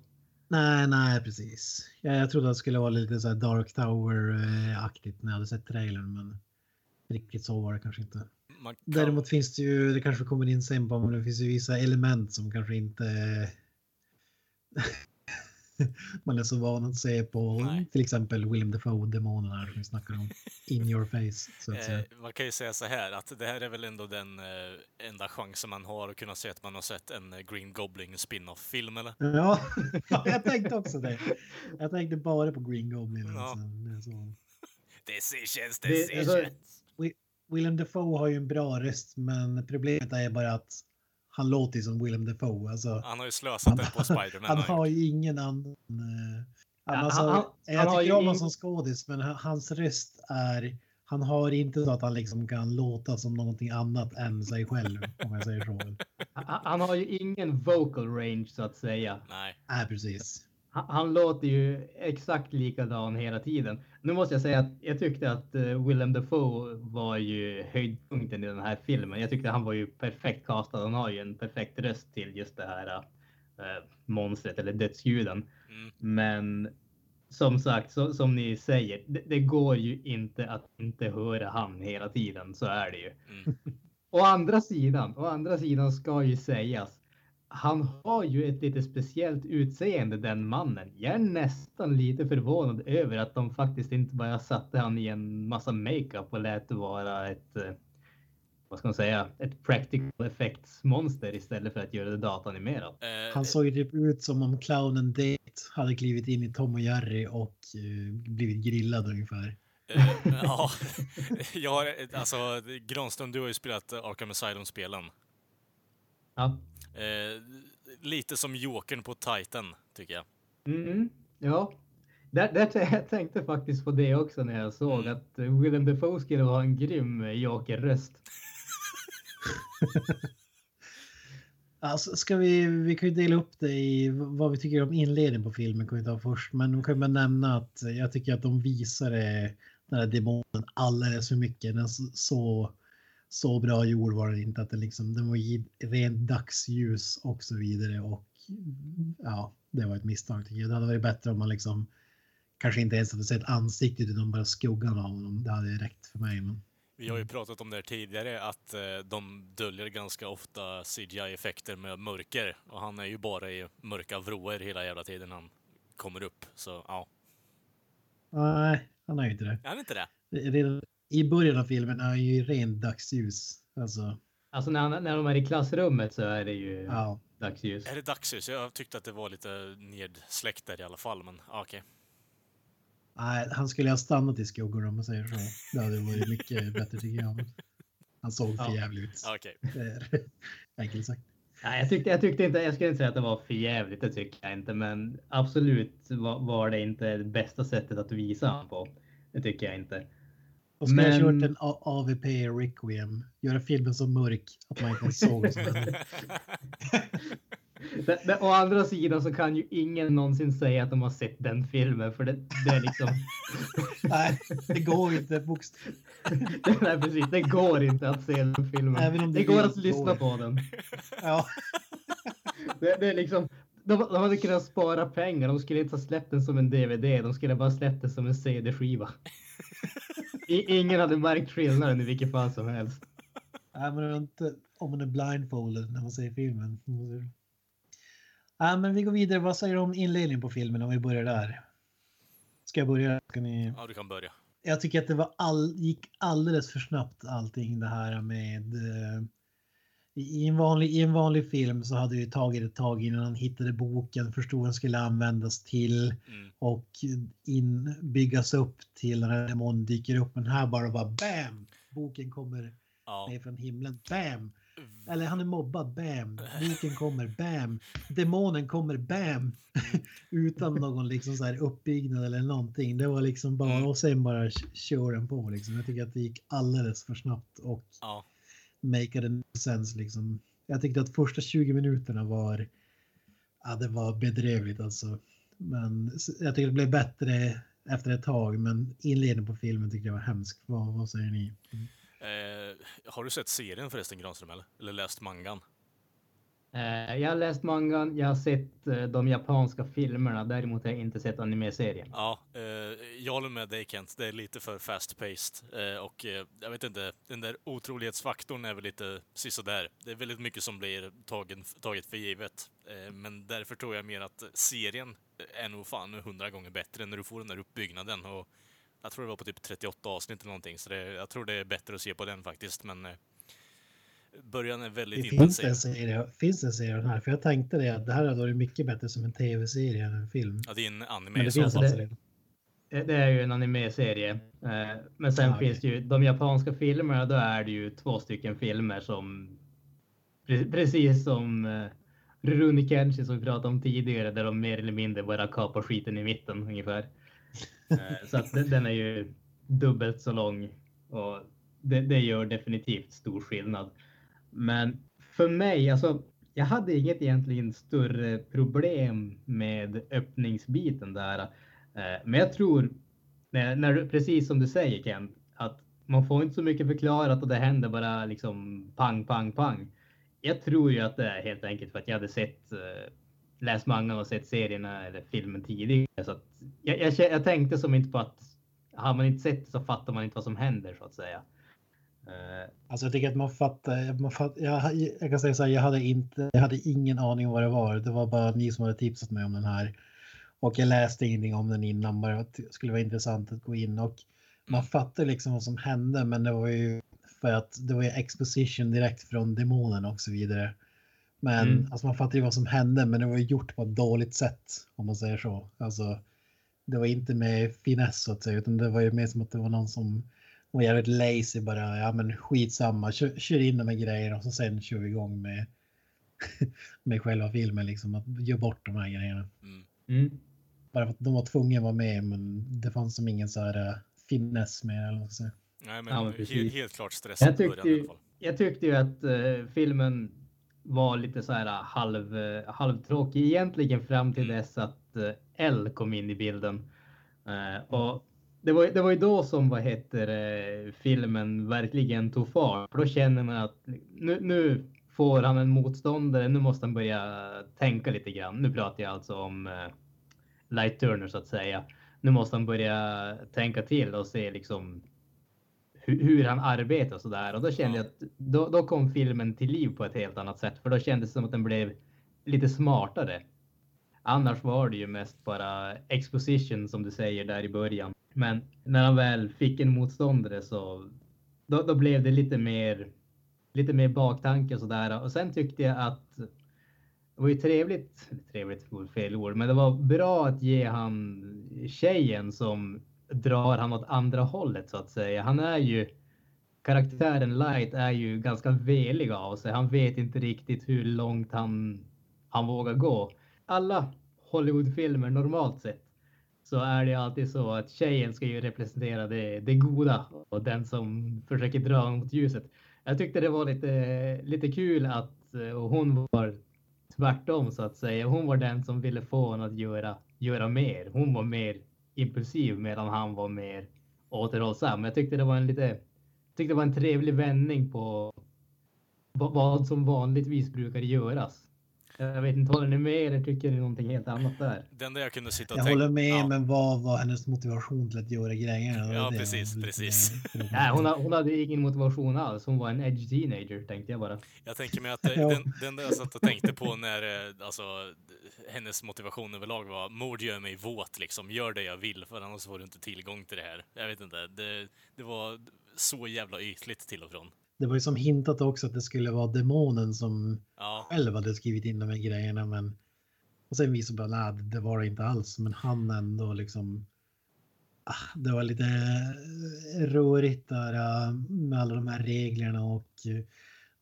Nej, nej, precis. Jag, jag trodde att det skulle vara lite så här Dark Tower-aktigt när jag hade sett trailern, men riktigt så var det kanske inte.
kan...
Däremot finns det ju, det kanske kommer in sen på, men det finns ju vissa element som kanske inte man är så van att se på
Nej.
till exempel Willem Dafoe-demonerna som vi snackar om. In your face, så att säga.
Eh, man kan ju säga så här att det här är väl ändå den eh, enda chansen man har att kunna säga att man har sett en eh, Green Goblin spin-off-film eller?
Ja, ja, jag tänkte också det. Jag tänkte bara på Green Goblin.
Ja.
Alltså, det är så.
Decisions,
Det-
decisions!
alltså-
Willem Dafoe har ju en bra röst, men problemet är bara att han låter ju som Willem Dafoe. Alltså,
Han har ju slösat den på Spiderman.
han
har
har ju ingen annan... eh,
Ja,
alltså,
han- han-
jag
han har
tycker om honom som skådis, men han- hans röst är... Han har inte så att han liksom kan låta som någonting annat än sig själv, om jag säger så.
Han, han har ju ingen vocal range så att säga.
Nej.
Nej, precis.
Han, låter ju exakt likadan hela tiden. Nu måste jag säga att jag tyckte att uh, Willem Dafoe var ju höjdpunkten i den här filmen. Jag tyckte han var ju perfekt castad. Han har ju en perfekt röst till just det här uh, monstret eller dödsljuden.
Mm.
Men som sagt, så, som ni säger, det, det går ju inte att inte höra han hela tiden. Så är det ju.
Mm.
Å andra sidan, å andra sidan ska ju sägas. Han har ju ett lite speciellt utseende den mannen. Jag är nästan lite förvånad över att de faktiskt inte bara satte han i en massa makeup och lät det vara ett, eh, vad ska man säga, ett practical effects monster istället för att göra det datanimerat.
Eh,
Han såg ju typ ut som om clownen Date hade klivit in i Tom och Jerry och eh, blivit grillad ungefär.
ja, jag har, alltså Granström, du har ju spelat Arkham Asylum-spelen.
Ja.
Eh, lite som Jokern på Titan, tycker jag.
Mm, ja. Där, där jag tänkte faktiskt på det också när jag såg
Mm.
att eh, Willem Dafoe skulle ha en grym eh, Joker-röst.
Alltså, ska vi, vi kan ju dela upp det i vad vi tycker om inledningen på filmen kan vi ta först. Men vi kan bara nämna att jag tycker att de visar det, den här demonen alldeles för mycket. Den är så, så, bra gjord var den inte. Att den, liksom, den var i rent dagsljus och så vidare. Och ja, det var ett misstag tycker jag. Det hade varit bättre om man liksom kanske inte ens hade sett ansiktet utan bara skuggan av honom. Det hade räckt för mig. Men...
Vi har ju pratat om det tidigare, att eh, de döljer ganska ofta CGI-effekter med mörker. Och han är ju bara i mörka vrår hela jävla tiden han kommer upp. Så ja,
Nej, han är ju inte det.
är han inte det?
Redan i början av filmen är han ju i rent dagsljus. Alltså,
Alltså när, han, när de är i klassrummet så är det ju
ja.
dagsljus.
Är det dagsljus? Jag tyckte att det var lite nedsläckt där i alla fall, men ja, okej.
Nej, han skulle ha stannat i skuggor om man säger så. Det hade varit mycket bättre tycker jag. Han såg för
Ja.
jävligt ut.
Ja,
är Enkelt sagt.
Nej, jag, tyckte, jag tyckte inte, jag skulle inte säga att det var för jävligt, det tycker jag inte. Men absolut var, var det inte det bästa sättet att visa han på. Det tycker jag inte.
Och skulle jag
Men-
kört en A- AVP Requiem, göra filmen så mörk att man inte såg.
Det, det, å andra sidan så kan ju ingen någonsin säga att de har sett den filmen för det, det är liksom.
Nej, det går inte. Bokst
Nej, precis. Det går inte att se den filmen.
Även om
det
det
går att lyssna
går.
på den.
ja,
Det, det är liksom. De, de hade kunnat spara pengar. De skulle inte ha släppt den som en DVD. De skulle bara släppt den som en CD-skiva. Ingen hade märkt skillnaden i vilket fall som helst.
Nej, men det är inte om man är blindfolded när man ser filmen. Ja, men vi går vidare. Vad säger du om inledningen på filmen om vi börjar där? Ska jag börja? Ska ni...
Ja, du kan börja.
Jag tycker att det var all, gick alldeles för snabbt allting det här med eh, i en, vanlig, I en vanlig film så hade det tagit ett tag innan han hittade boken, förstod vad den skulle användas till
Mm.
och in, byggas upp till när demonen dyker upp. Men här bara bara BAM! Boken kommer
Ja,
ner från himlen. BAM! Eller han är mobbad, bam. Boken kommer, bam. Demonen kommer, bam. Utan någon liksom så här uppbyggnad eller någonting. Det var liksom bara, och sen bara kör den på liksom. Jag tycker att det gick alldeles för snabbt och
Ja
make it sense liksom. Jag tyckte att första 20 minuterna var, ja det var bedrövligt alltså. Men jag tycker det blev bättre efter ett tag, men inledningen på filmen tyckte jag var hemsk. Vad, vad säger ni?
Eh, har du sett serien förresten, Granström, eller? Eller läst mangan?
Eh, jag har läst mangan, jag har sett eh, de japanska filmerna, däremot har jag inte sett anime-serien.
Ja, eh, jag håller med dig Kent. Det är lite för fast-paced. Eh, och eh, jag vet inte, den där otrolighetsfaktorn är väl lite sisådär. Det är väldigt mycket som blir tagen, taget för givet. Eh, men därför tror jag mer att serien är nog fan hundra gånger bättre när du får den där uppbyggnaden. Och jag tror det var på typ 38 avsnitt eller någonting, så det, jag tror det är bättre att se på den faktiskt. Men eh, början är väldigt
Det finns en serie, finns en serie den här, för jag tänkte det att det här hade varit mycket bättre som en tv-serie än en film.
Ja, det är en anime
Men
i
det
så
finns
fall.
det-
redan.
Eh, Det är ju en anime-serie. Eh, Men sen
Ja,
finns det ju de japanska filmerna, då är det ju två stycken filmer som pre- precis som uh, Rurouni Kenshin som vi pratade om tidigare, där de mer eller mindre bara kapar skiten i mitten ungefär. Eh, Så att den, den är ju dubbelt så lång och det, det gör definitivt stor skillnad. Men för mig, alltså, jag hade inget egentligen större problem med öppningsbiten där. Eh, men jag tror, när, när, precis som du säger Kent, att man får inte så mycket förklarat och det händer bara liksom pang, pang, pang. Jag tror ju att det är helt enkelt för att jag hade sett, eh, läst mangan och sett serierna eller filmen tidigare. Så att jag, jag, jag tänkte som inte på att har man inte sett det så fattar man inte vad som händer så att säga. Eh,
Alltså jag tycker att man fattar, man fattar jag, jag kan säga så här, jag hade inte, jag hade ingen aning om vad det var. Det var bara ni som hade tipsat mig om den här. Och jag läste ingenting om den innan, bara att det skulle vara intressant att gå in och man fattar liksom vad som hände, men det var ju för att det var ju exposition direkt från demonen och så vidare. Men
Mm.
alltså man fattar ju vad som hände, men det var ju gjort på ett dåligt sätt om man säger så. Alltså, det var inte med finess så att säga, utan det var ju mer som att det var någon som var jävligt lazy bara. Ja, men skitsamma, kör, kör in de här grejerna och så sen kör vi igång med med själva filmen liksom att göra bort de här grejerna.
Mm.
mm.
Bara för att de var tvungna att vara med, men det fanns som ingen så här uh, finess med eller säga.
Nej, men,
Ja, men
he-
precis.
helt klart stressad
Jag
början
tyckte,
i alla
ju,
fall.
jag tyckte ju att eh, filmen var lite så här halv, eh, halvtråkig egentligen fram till
Mm.
dess att eh, L kom in i bilden. Eh, och det var, det var ju då som vad heter filmen verkligen tog fart. För då känner man att nu, nu får han en motståndare. Nu måste han börja tänka lite grann. Nu pratar jag alltså om eh, Light Turner så att säga. Nu måste han börja tänka till och se liksom hur, hur han arbetar och så där. Och då kände jag att då, då kom filmen till liv på ett helt annat sätt. För då kändes det som att den blev lite smartare. Annars var det ju mest bara exposition som du säger där i början. Men när han väl fick en motståndare så då, då blev det lite mer, lite mer baktanke och sådär. Och sen tyckte jag att det var ju trevligt, trevligt var fel ord, men det var bra att ge han tjejen som drar han åt andra hållet så att säga. Han är ju karaktären Light är ju ganska velig av sig. Han vet inte riktigt hur långt han, han vågar gå. Alla Hollywoodfilmer normalt sett så är det alltid så att tjejen ska ju representera det, det goda och den som försöker dra mot ljuset. Jag tyckte det var lite, lite kul att och hon var tvärtom så att säga. Hon var den som ville få honom att göra, göra mer. Hon var mer impulsiv medan han var mer återhållsam. Jag tyckte det var en lite, tyckte det var en trevlig vändning på vad som vanligtvis brukar göras. Jag vet inte, håller ni med eller tycker ni någonting helt annat där?
Den där jag kunde sitta och
Jag
tänka...
håller med,
ja.
men vad var hennes motivation till att göra grejerna?
Ja,
det
precis, precis.
Nej, hon, hon hade ingen motivation alls. Hon var en edge teenager tänkte jag bara.
Jag tänker mig att eh, den, den där jag satt och tänkte på när eh, alltså, hennes motivation överlag var mord gör mig våt liksom. Gör det jag vill för annars får du inte tillgång till det här. Jag vet inte. Det, det var så jävla ytligt till och från.
Det var ju som hintat också att det skulle vara demonen som
Ja,
själv hade skrivit in de här grejerna, men och sen visade bara nej, det var det inte alls, men han ändå liksom. Ah, det var lite eh, rörigt där eh, med alla de här reglerna och eh,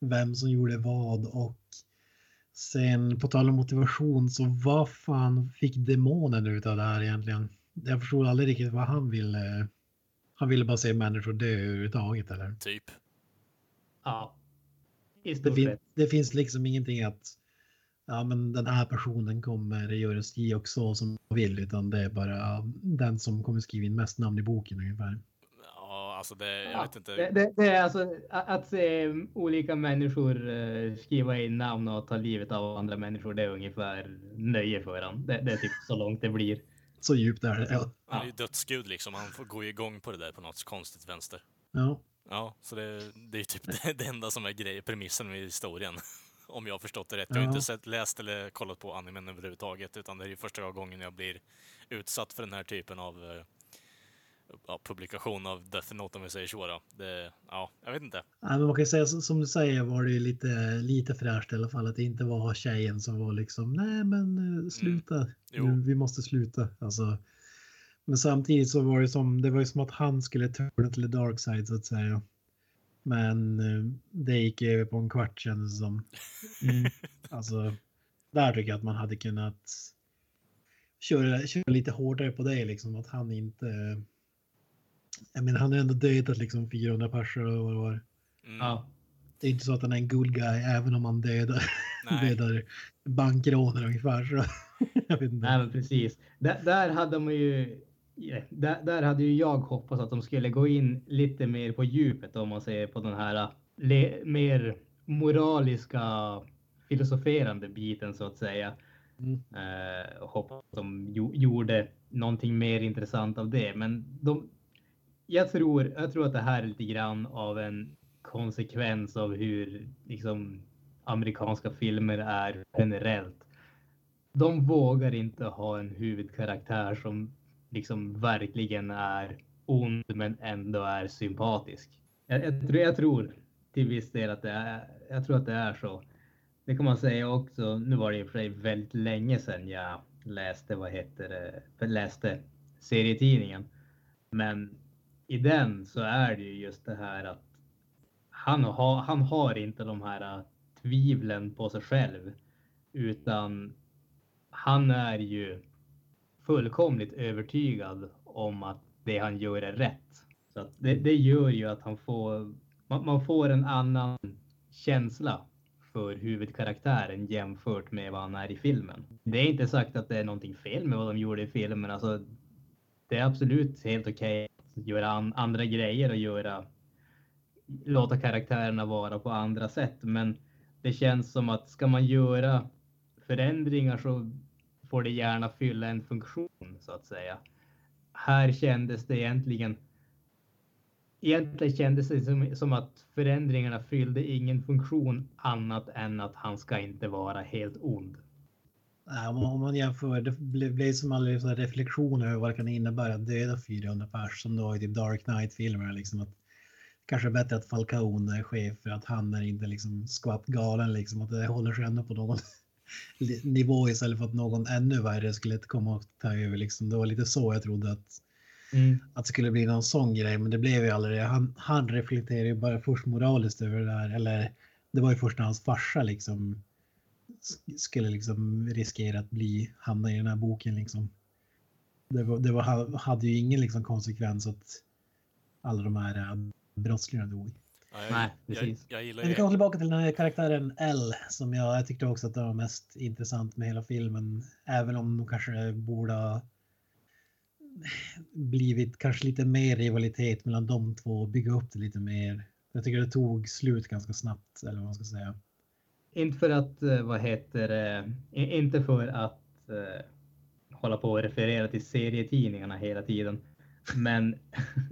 vem som gjorde vad och sen på tal om motivation så vad fan fick demonen ut av det här egentligen? Jag förstod aldrig riktigt vad han ville. Han ville bara se människor dö överhuvudtaget eller?
Typ.
Ja.
Det, fin det finns liksom ingenting att ja, men den här personen kommer göra si och så som vill utan det är bara den som kommer skriva in mest namn i boken ungefär.
Ja, alltså det, jag
Ja,
vet inte.
Det, det, det är alltså att, se olika människor eh, skriva in namn och ta livet av andra människor. Det är ungefär nöje för han. Det, det är typ så långt det blir.
Så djupt är det. Ja.
Han är ju dödsgud liksom. Han får gå igång på det där på något konstigt vänster.
Ja.
Ja, så det, det är typ det, enda som är grej, premissen med historien. Om jag har förstått det rätt. Jag har inte sett, läst eller kollat på animen överhuvudtaget, utan det är ju första gången jag blir utsatt för den här typen av eh, ja, publikation av Death Note om vi säger så. Då. Det, ja, jag vet inte.
Ja, men man kan säga som du säger var det ju lite, lite fräscht i alla fall att det inte var tjejen som var liksom nej men eh, sluta.
Jo.
Nu, vi måste sluta. Alltså, men samtidigt så var det som det var ju som att han skulle turna till the dark side så att säga. Men eh, det gick över på en kvart kändes det som.
Mm.
Alltså där tycker jag att man hade kunnat köra, köra lite hårdare på det liksom att han inte. Jag menar han har ändå dödat liksom 400 personer och vad det var.
Mm.
Ja.
Det är inte så att han är en good guy även om han dödar, dödar bankrånare ungefär. Så. jag vet inte.
Nej, men precis. Där, där hade man ju. Där, där hade ju jag hoppats att de skulle gå in lite mer på djupet om man säger på den här le, mer moraliska filosoferande biten så att säga.
Mm.
Och hoppas att de jo, gjorde någonting mer intressant av det. Men de, jag, tror, jag tror att det här är lite grann av en konsekvens av hur liksom, amerikanska filmer är generellt. De vågar inte ha en huvudkaraktär som liksom verkligen är ond men ändå är sympatisk. Jag, jag, tror, jag tror till viss del att det är, jag tror att det är så. Det kan man säga också. Nu var det i och för sig väldigt länge sedan jag läste, vad heter det, läste serietidningen. Men i den så är det ju just det här att han har, han har inte de här äh, tvivlen på sig själv, utan han är ju fullkomligt övertygad om att det han gör är rätt. Så att det, det gör ju att han får, man, man får en annan känsla för huvudkaraktären jämfört med vad han är i filmen. Det är inte sagt att det är någonting fel med vad de gjorde i filmen. Alltså, det är absolut helt okej att göra an, andra grejer och göra låta karaktärerna vara på andra sätt. Men det känns som att ska man göra förändringar så får det gärna fylla en funktion så att säga. Här kändes det egentligen Egentligen kändes det som, som att förändringarna fyllde ingen funktion annat än att han ska inte vara helt ond.
Nej, om man- om man jämför, det blir som aldrig så reflektion över vad det kan innebära att döda 400 pers som då i typ Dark Knight-filmer. Liksom att kanske bättre att Falcone är chef för att han är inte liksom skvatt galen liksom. Att det håller sig ändå på någon nivå istället för att någon ännu värre skulle komma och ta över liksom. Det var lite så jag trodde att, att det skulle bli någon sån grej, men det blev ju aldrig det. Han, han reflekterar ju bara först moraliskt över det där, eller det var ju först när hans farsa liksom sk- skulle liksom riskera att bli, hamna i den här boken liksom. Det, var, det var, hade ju ingen liksom konsekvens att alla de här äh, brottslingarna dog.
Jag,
Nej,
jag,
precis.
jag gillar
Men vi kommer tillbaka till den här karaktären L som jag, jag tyckte också att det var mest intressant med hela filmen. Även om de kanske borde ha blivit kanske lite mer rivalitet mellan de två och bygga upp det lite mer. Jag tycker det tog slut ganska snabbt eller vad man ska säga.
Inte för att, eh, vad heter det, inte för att eh, hålla på och referera till serietidningarna hela tiden. Men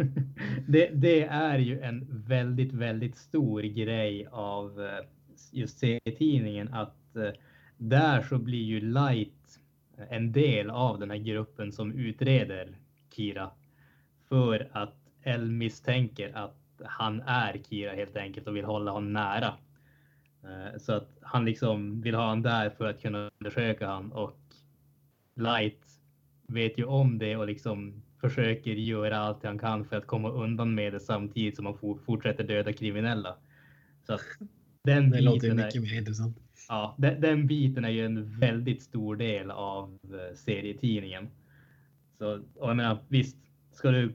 det, det är ju en väldigt, väldigt stor grej av eh, just serietidningen att eh, där så blir ju Light eh, en del av den här gruppen som utreder Kira. För att El misstänker att han är Kira helt enkelt och vill hålla honom nära. Så att han liksom vill ha honom där för att kunna undersöka honom och Light vet ju om det och liksom försöker göra allt han kan för att komma undan med det samtidigt som han for- fortsätter döda kriminella. Så Den
Det låter mycket
är,
mer intressant.
ja, den, den biten är ju en väldigt stor del av eh, serietidningen. Så, och jag menar, visst, ska du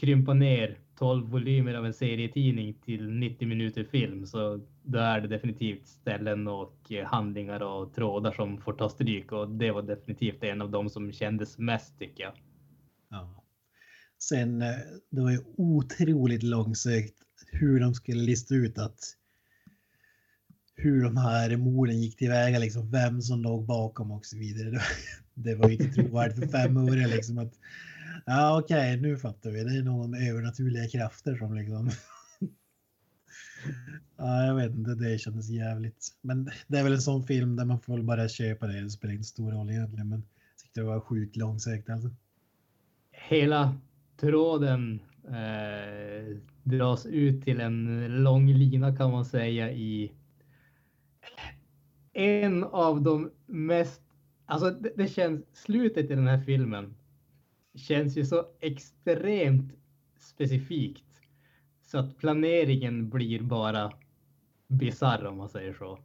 krympa ner 12 volymer av en serietidning till 90 minuter film så då är det definitivt ställen och eh, handlingar och trådar som får ta stryk och det var definitivt en av de som kändes mest tycker jag.
Ja. Sen, eh, det var ju otroligt långsökt hur de skulle lista ut att hur de här morden gick tillväga, liksom vem som låg bakom och så vidare. Det, det var ju inte trovärdigt för fem öre liksom att ja okej, nu fattar vi. Det är någon med övernaturliga krafter som liksom. ja, jag vet inte, det kändes jävligt. Men det är väl en sån film där man får väl bara köpa det. Det spelar inte stor roll egentligen, men jag tyckte det var sjukt långsökt alltså.
Hela tråden eh, dras ut till en lång lina kan man säga i en av de mest, alltså det, det känns, slutet i den här filmen känns ju så extremt specifikt så att planeringen blir bara bisarr om man säger så.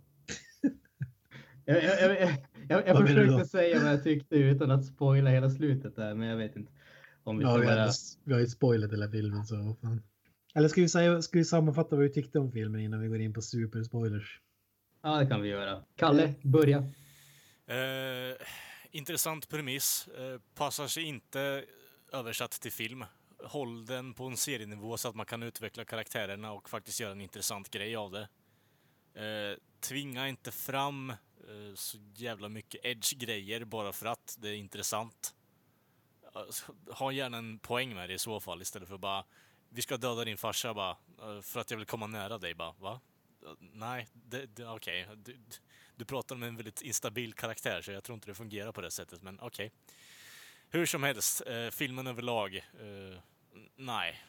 Jag, jag, jag, jag, försökte säga vad jag tyckte utan att spoila hela slutet där, men jag vet inte. Om vi
Ja, vi,
bara...
vi har ju spoilat hela filmen så fan. Eller ska vi, säga, ska vi sammanfatta vad vi tyckte om filmen innan vi går in på superspoilers?
Ja, det kan vi göra. Kalle, börja.
Eh, intressant premiss. Eh, passar sig inte översatt till film. Håll den på en serienivå så att man kan utveckla karaktärerna och faktiskt göra en intressant grej av det. Eh, tvinga inte fram eh, så jävla mycket edge-grejer bara för att det är intressant. Alltså, Ha gärna en poäng med det i så fall istället för bara vi ska döda din farsa bara eh, för att jag vill komma nära dig bara. Va? Eh, Nej, det, det, okej. Du, du pratar om en väldigt instabil karaktär så jag tror inte det fungerar på det sättet, men okej. Hur som helst, eh, filmen överlag, eh, nej.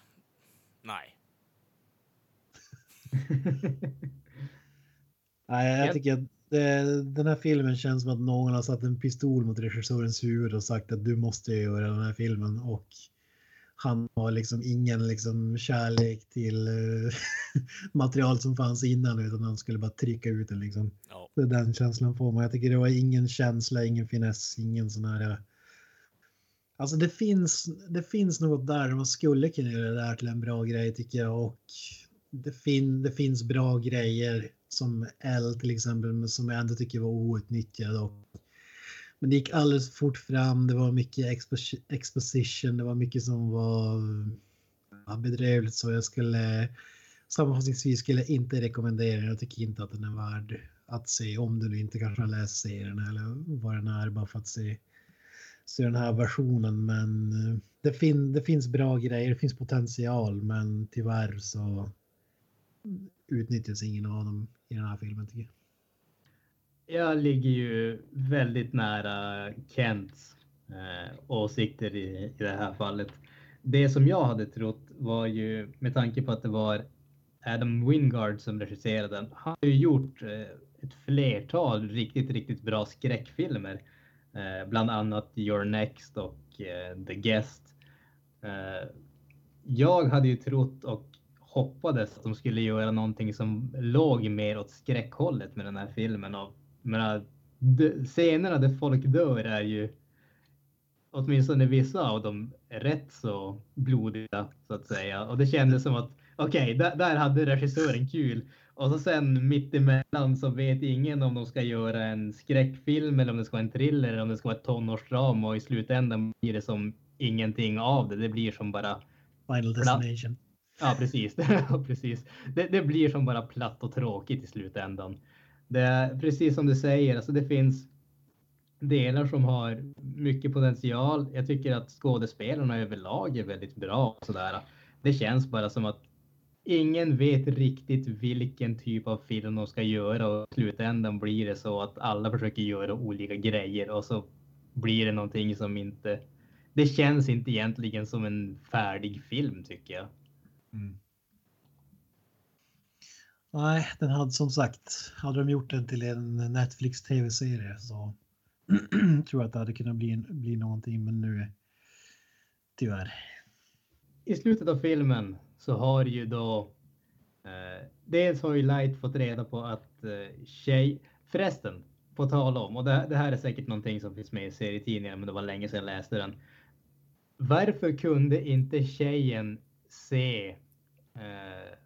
Nej.
Nej, jag
Jag-
tycker att det, den här filmen känns som att någon har satt en pistol mot regissörens huvud och sagt att du måste göra den här filmen och han har liksom ingen liksom kärlek till eh, material som fanns innan utan han skulle bara trycka ut den liksom.
Ja.
Det är den känslan får man. Jag tycker det var ingen känsla, ingen finess, ingen sån här... eh, Alltså det finns, det finns något där man skulle kunna göra det här till en bra grej tycker jag och det, fin, det finns bra grejer som L till exempel men som jag ändå tycker var outnyttjad. Och, men det gick alldeles för fort fram, det var mycket expo- exposition, det var mycket som var ja, bedrövligt så jag skulle sammanfattningsvis skulle jag inte rekommendera den. Jag tycker inte att den är värd att se om du nu inte kanske har läst serien eller vad den är bara för att se, se den här versionen. Men eh, det, fin, det finns bra grejer, det finns potential men tyvärr så utnyttjas ingen av dem i den här filmen tycker jag.
Jag ligger ju väldigt nära Kents eh, åsikter i, i det här fallet. Det som jag hade trott var ju, med tanke på att det var Adam Wingard som regisserade den, han har ju gjort eh, ett flertal riktigt, riktigt bra skräckfilmer. Eh, bland annat Your Next och eh, The Guest. Eh, jag hade ju trott och hoppades att de skulle göra någonting som låg mer åt skräckhållet med den här filmen. Och, menar, scenerna där folk dör är ju åtminstone vissa av dem rätt så blodiga så att säga. Och det kändes som att okej, där, där hade regissören kul. Och så sen mittemellan så vet ingen om de ska göra en skräckfilm eller om det ska vara en thriller eller om det ska vara ett tonårsdrama och i slutändan blir det som ingenting av det. Det blir som bara
Final Destination.
Ja, precis. Precis. Det, det blir som bara platt och tråkigt i slutändan. Det är precis som du säger, alltså det finns delar som har mycket potential. Jag tycker att skådespelarna överlag är väldigt bra. och Sådär. Det känns bara som att ingen vet riktigt vilken typ av film de ska göra och i slutändan blir det så att alla försöker göra olika grejer och så blir det någonting som inte... Det känns inte egentligen som en färdig film tycker jag.
Nej, den hade som sagt, hade de gjort den till en Netflix tv-serie så tror jag att det hade kunnat bli, bli någonting men nu tyvärr.
i slutet av filmen så har ju då Eh, dels har ju Light fått reda på att eh, tjej, förresten, på tal om, och det, det här är säkert någonting som finns med i serietidningen, men det var länge sedan jag läste den. Varför kunde inte tjejen se eh,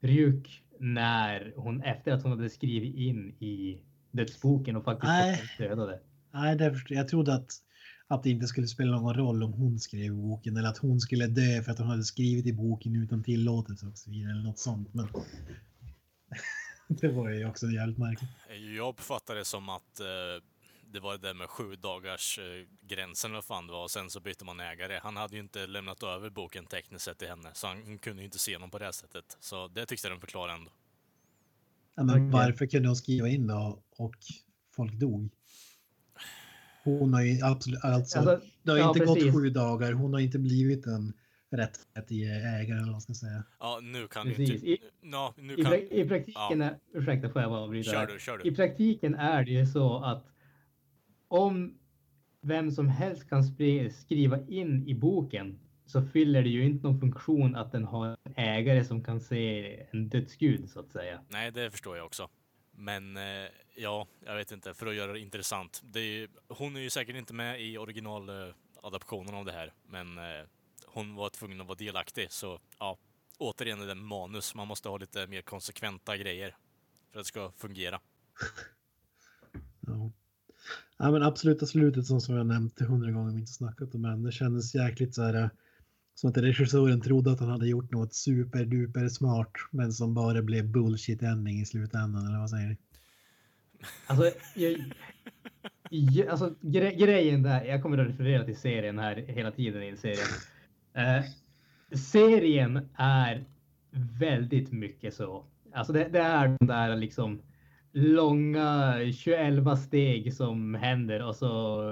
Ryuk när hon efter att hon hade skrivit in i dödsboken och faktiskt
Nej.
dödade?
Nej, det förstår, jag trodde att, att det inte skulle spela någon roll om hon skrev boken eller att hon skulle dö för att hon hade skrivit i boken utan tillåtelse och så vidare eller något sånt. Men det var ju också jävligt märkligt.
Jag uppfattar det som att eh, det var det där med sju dagars eh, gränsen eller vad fan det var och sen så bytte man ägare. Han hade ju inte lämnat över boken tekniskt sett till henne så han hon kunde ju inte se någon på det sättet. Så det tyckte jag de förklarade ändå.
Ja, men
Okej.
varför kunde hon skriva in då och folk dog? Hon har ju absolut, alltså,
Alltså,
det har
ja,
inte
precis.
gått sju dagar. Hon har inte blivit en rättmätig ägare eller vad man ska säga.
Ja, nu kan
Precis.
inte...
I-
Ja, nu
I,
kan...
I praktiken
Ja.
är, ursäkta får jag bara avbryta
Kör du, kör
I
du.
praktiken är det ju så att om vem som helst kan skriva in i boken så fyller det ju inte någon funktion att den har en ägare som kan se en dödsgud så att säga.
Nej, det förstår jag också. Men eh, ja, jag vet inte, för att göra det intressant. Det är ju, hon är ju säkert inte med i originaladaptionen av det här, men eh, hon var tvungen att vara delaktig. Så ja, återigen är det manus. Man måste ha lite mer konsekventa grejer för att det ska fungera.
Ja. Ja, men absoluta slutet som, som jag nämnt hundra gånger och inte snackat om än. Det kändes jäkligt så här eh, som att regissören trodde att han hade gjort något superduper smart men som bara blev bullshit ending i slutändan eller vad säger ni?
Alltså, jag, jag, alltså gre, grejen där, jag kommer att referera till serien här hela tiden i en serie. Eh, serien är väldigt mycket så. Alltså det, det är den där liksom långa 21 steg som händer och så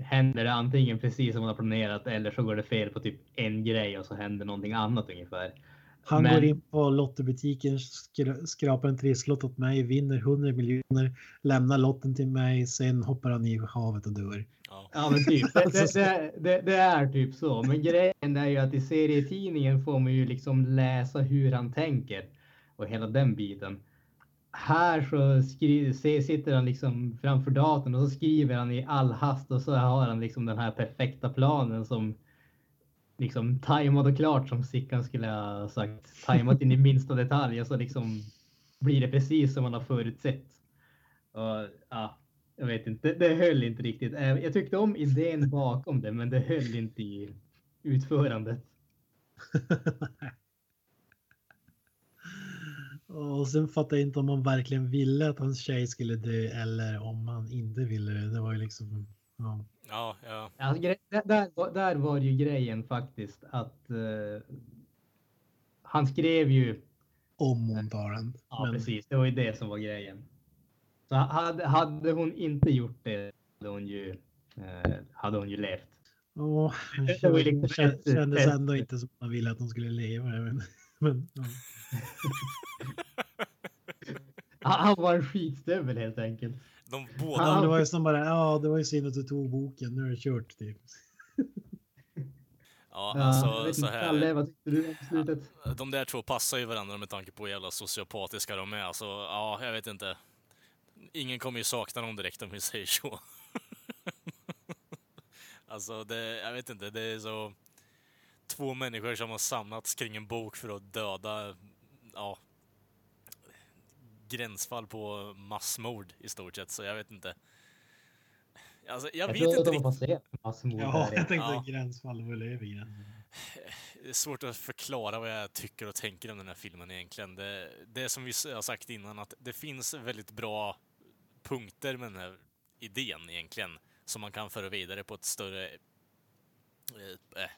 händer det antingen precis som man har planerat eller så går det fel på typ en grej och så händer någonting annat ungefär.
Han
Men-
går in på lottobutiken, skra- skrapar en trisslott åt mig, vinner 100 miljoner, lämnar lotten till mig, sen hoppar han i havet och dör.
Ja.
Ja men typ, det, det, det, det, det är typ så. Men grejen är ju att i serietidningen får man ju liksom läsa hur han tänker och hela den biten. Här så skriver, sitter han liksom framför datorn och så skriver han i all hast och så har han liksom den här perfekta planen som liksom tajmad och klart som Sickan skulle ha sagt. Tajmat in i minsta detalj och så liksom blir det precis som man har förutsett. Och, ja, jag vet inte, det, det höll inte riktigt. Eh, jag tyckte om idén bakom det, men det höll inte i utförandet.
Och sen fattar jag inte om han verkligen ville att hans tjej skulle dö eller om han inte ville det. Det var ju liksom... Ja.
Ja, ja.
Alltså, där, där, var- ju grejen faktiskt att eh, han skrev ju,
Om hon tar den.
ja
Men-
precis, det var ju det som var grejen. Så hade, hade hon inte gjort det hade hon ju, eh, hade hon ju levt.
Åh,
Det
kändes ändå inte som man ville att de skulle leva. Men, men, ja.
Han, var en skitstövel helt enkelt.
De
Ja,
båda...
det var ju som bara, ja det var ju synd att du tog boken, nu är det kört typ.
Ja,
Ja,
alltså
vet
så
inte, Kalle,
här.
vad tyckte du om slutet?
De där två passar ju varandra med tanke på hur jävla sociopatiska de är. Alltså, ja, jag vet inte. Ingen kommer ju sakna dem direkt om vi säger så. Alltså, det, jag vet inte, det är så... Två människor som har samlats kring en bok för att döda, ja, gränsfall på massmord i stort sett, så jag vet inte. Alltså, jag,
Jag,
vet inte
de har
riktigt.
passerat massmord
Ja, jag tänkte
Ja.
gränsfall var gränsen.
Det är svårt att förklara vad jag tycker och tänker om den här filmen egentligen. Det, det är som vi har sagt innan, att det finns väldigt bra punkter med den här idén egentligen, som man kan föra vidare på ett större... Eh, eh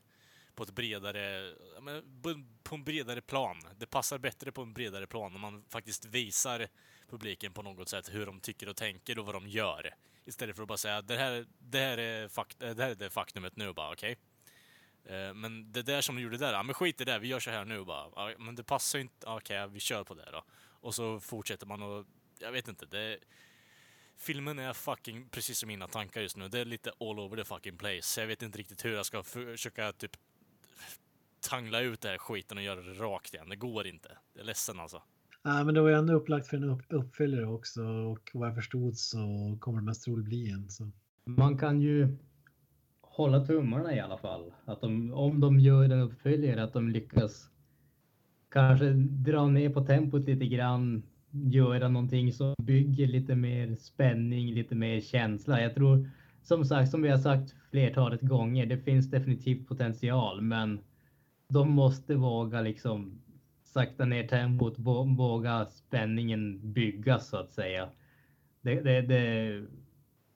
på ett bredare... men på- en bredare plan. Det passar bättre på en bredare plan om man faktiskt visar publiken på något sätt hur de tycker och tänker och vad de gör. Istället för att bara säga det här, det här, är, fakt eh, det här är det faktumet nu, bara okej. Okay? Men det där som du gjorde där, ja men skit i det, vi gör så här nu bara. Ja, men det passar ju inte, okej vi kör på det då. Och så fortsätter man och, jag vet inte, det... Filmen är fucking, precis som mina tankar just nu, det är lite all over the fucking place. Jag vet inte riktigt hur jag ska försöka typ tangla ut det här skiten och göra det rakt igen. Det går inte. Det är ledsen alltså.
Nej, men det var ju ändå upplagt för en upp, uppföljare också och vad jag förstod så kommer det mest troligt bli en. Så.
Man kan ju hålla tummarna i alla fall. Att de, om de gör en uppföljare, att de lyckas kanske dra ner på tempot lite grann, göra någonting som bygger lite mer spänning, lite mer känsla. Jag tror som sagt, som vi har sagt flertalet gånger, det finns definitivt potential, men de måste våga liksom sakta ner tempot, våga spänningen byggas så att säga. Det, det, det,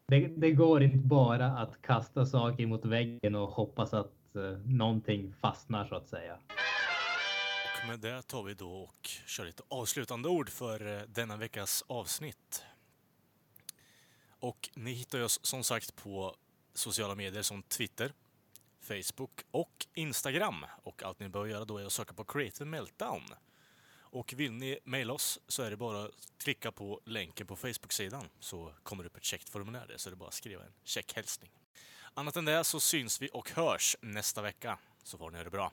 det, det går inte bara att kasta saker mot väggen och hoppas att eh, någonting fastnar så att säga.
Och med det tar vi då och kör lite avslutande ord för eh, denna veckas avsnitt. Och ni hittar oss som sagt på sociala medier som Twitter, Facebook och Instagram. Och allt ni behöver göra då är att söka på Creative Meltdown. Och vill ni mejla oss så är det bara att klicka på länken på Facebook-sidan så kommer det upp ett käckt formulär där så är det bara att skriva en checkhälsning. Annat än det så syns vi och hörs nästa vecka. Så får ni ha det bra.